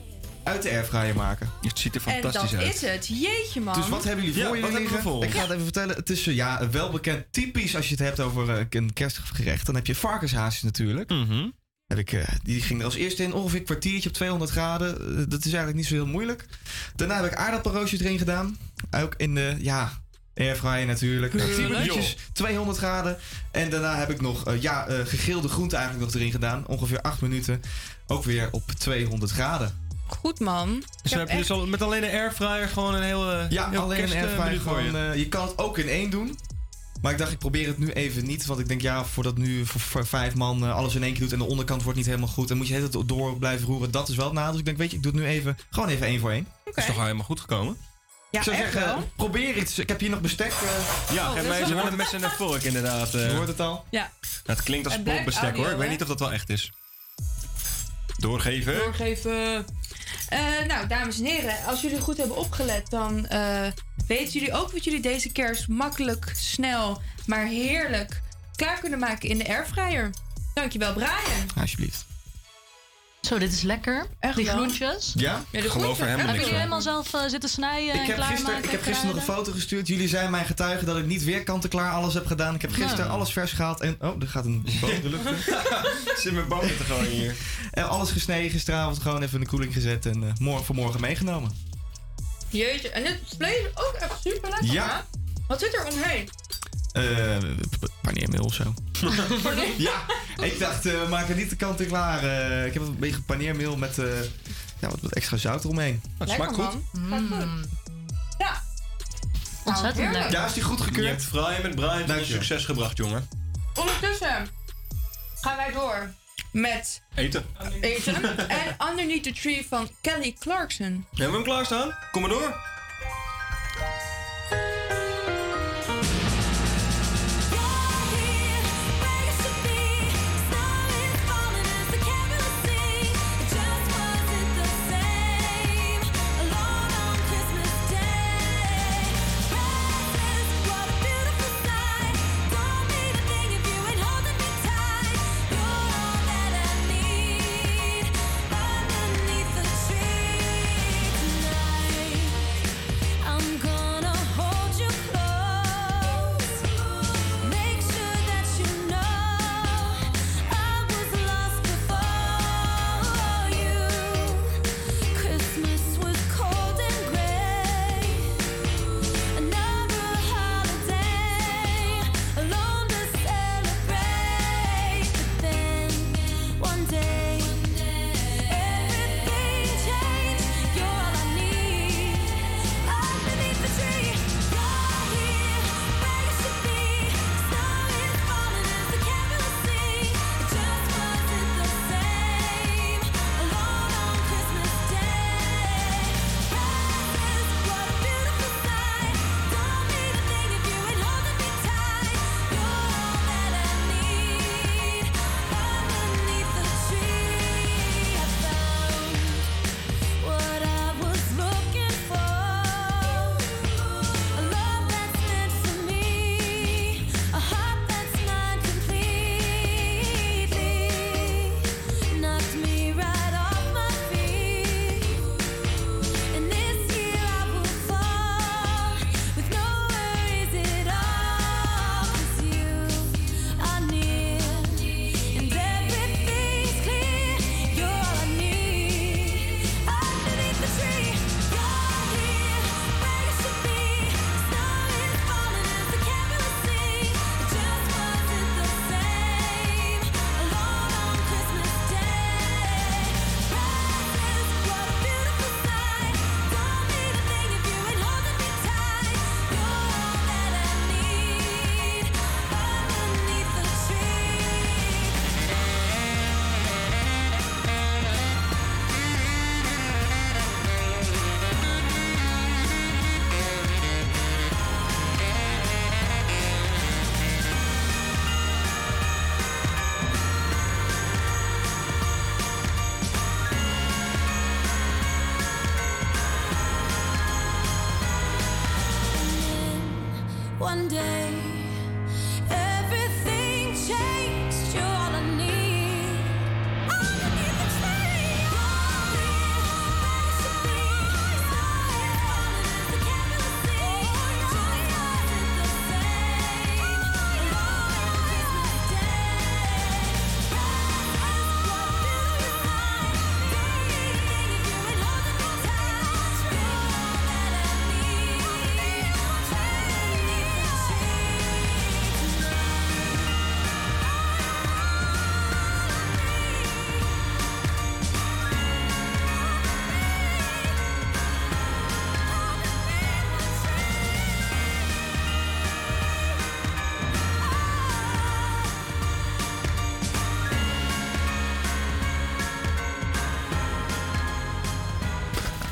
uit de airfryer maken. Het ziet er En dat is het. Jeetje, man. Dus wat hebben jullie voor Ja, jullie liggen? voor? Ik ga het even vertellen. Het is eh, ja, wel bekend, typisch als je het hebt over eh, een kerstgerecht. Dan heb je varkenshaasjes natuurlijk. Mhm. Heb ik, eh, die ging er als eerste in, ongeveer een kwartiertje op 200 graden. Dat is eigenlijk niet zo heel moeilijk. Daarna heb ik aardappelroosjes erin gedaan. Ook in de, ja, airfryer natuurlijk. Nou, 10 Heerlijk. minuutjes, 200 graden. En daarna heb ik nog, eh, ja, eh, gegrilde groenten eigenlijk nog erin gedaan. Ongeveer 8 minuten. Ook weer op 200 graden. Goed, man. Dus heb je dus al met alleen een airfryer gewoon een hele Ja, heel alleen een airfryer voor je. gewoon. eh, je kan het ook in één doen. Maar ik dacht, ik probeer het nu even niet. Want ik denk, ja, voordat nu voor, voor vijf man alles in één keer doet... en de onderkant wordt niet helemaal goed... dan moet je het hele tijd door blijven roeren. Dat is wel het nadeel. Dus ik denk, weet je, ik doe het nu even, gewoon even één voor één. Is toch al helemaal goed gekomen? Ja, ik zou zeggen, wel. probeer iets. Ik heb hier nog bestek. eh. Ja, Oh, geef mij een mes en een vork inderdaad. eh. Je hoort het al. Ja. Het klinkt als spookbestek hoor. Ik weet niet of dat wel echt is. Doorgeven. Doorgeven. Eh, nou, dames en heren, als jullie goed hebben opgelet, dan eh, weten jullie ook wat jullie deze kerst makkelijk, snel, maar heerlijk klaar kunnen maken in de airfryer. Dankjewel, Brian. Alsjeblieft. Zo, dit is lekker. Echt Die wel? groentjes. Ja? Ja, de Geloof er helemaal Hebben niks jullie van. helemaal zelf eh, zitten snijden Ik en heb, klaarmaken? gisteren, ik heb en gisteren nog een foto gestuurd. Jullie zijn mij getuigen dat ik niet weer kant-en-klaar alles heb gedaan. Ik heb gisteren alles vers gehaald. En, oh, er gaat een boom de lucht in. Zit mijn bomen te gooien hier. En alles gesneden gisteravond. Gewoon even in de koeling gezet. En eh morgen, voor morgen meegenomen. Jeetje, en dit vlees is ook echt super lekker. Ja. hè? Wat zit er omheen? Eh p- paneermeel of zo. ja, ik dacht, eh, we maken niet de kant-en-klaar. Eh, ik heb een beetje paneermeel met eh, ja, wat, wat extra zout eromheen. Het smaakt goed. Goed. Ja. Ontzettend heerlijk. lekker. Ja, is die goed Je gekeurd? hebt Brian met Brian tot je. succes gebracht, jongen. Ondertussen gaan wij door met Eten. eten. en Underneath the Tree van Kelly Clarkson. Hebben we hem klaarstaan? Kom maar door.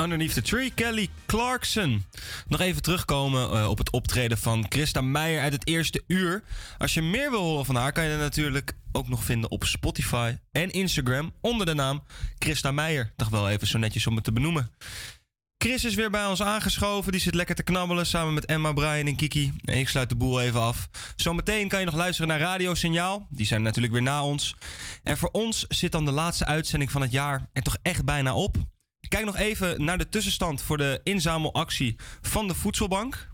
Underneath the Tree, Kelly Clarkson. Nog even terugkomen eh, op het optreden van Christa Meijer uit het eerste uur. Als je meer wil horen van haar, kan je haar natuurlijk ook nog vinden op Spotify en Instagram onder de naam Christa Meijer. Toch wel even zo netjes om het te benoemen. Chris is weer bij ons aangeschoven. Die zit lekker te knabbelen samen met Emma, Brian en Kiki. En ik sluit de boel even af. Zometeen kan je nog luisteren naar Radio Signaal. Die zijn natuurlijk weer na ons. En voor ons zit dan de laatste uitzending van het jaar er toch echt bijna op. Kijk nog even naar de tussenstand voor de inzamelactie van de Voedselbank.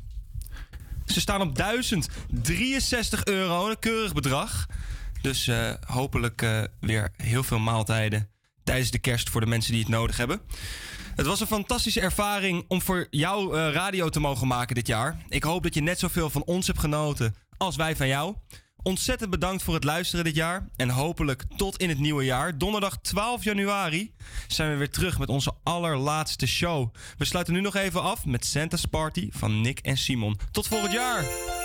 Ze staan op 1063 euro, een keurig bedrag. Dus eh, hopelijk eh, weer heel veel maaltijden tijdens de kerst voor de mensen die het nodig hebben. Het was een fantastische ervaring om voor jou eh, radio te mogen maken dit jaar. Ik hoop dat je net zoveel van ons hebt genoten als wij van jou. Ontzettend bedankt voor het luisteren dit jaar. En hopelijk tot in het nieuwe jaar. Donderdag 12 januari zijn we weer terug met onze allerlaatste show. We sluiten nu nog even af met Santa's Party van Nick en Simon. Tot volgend jaar!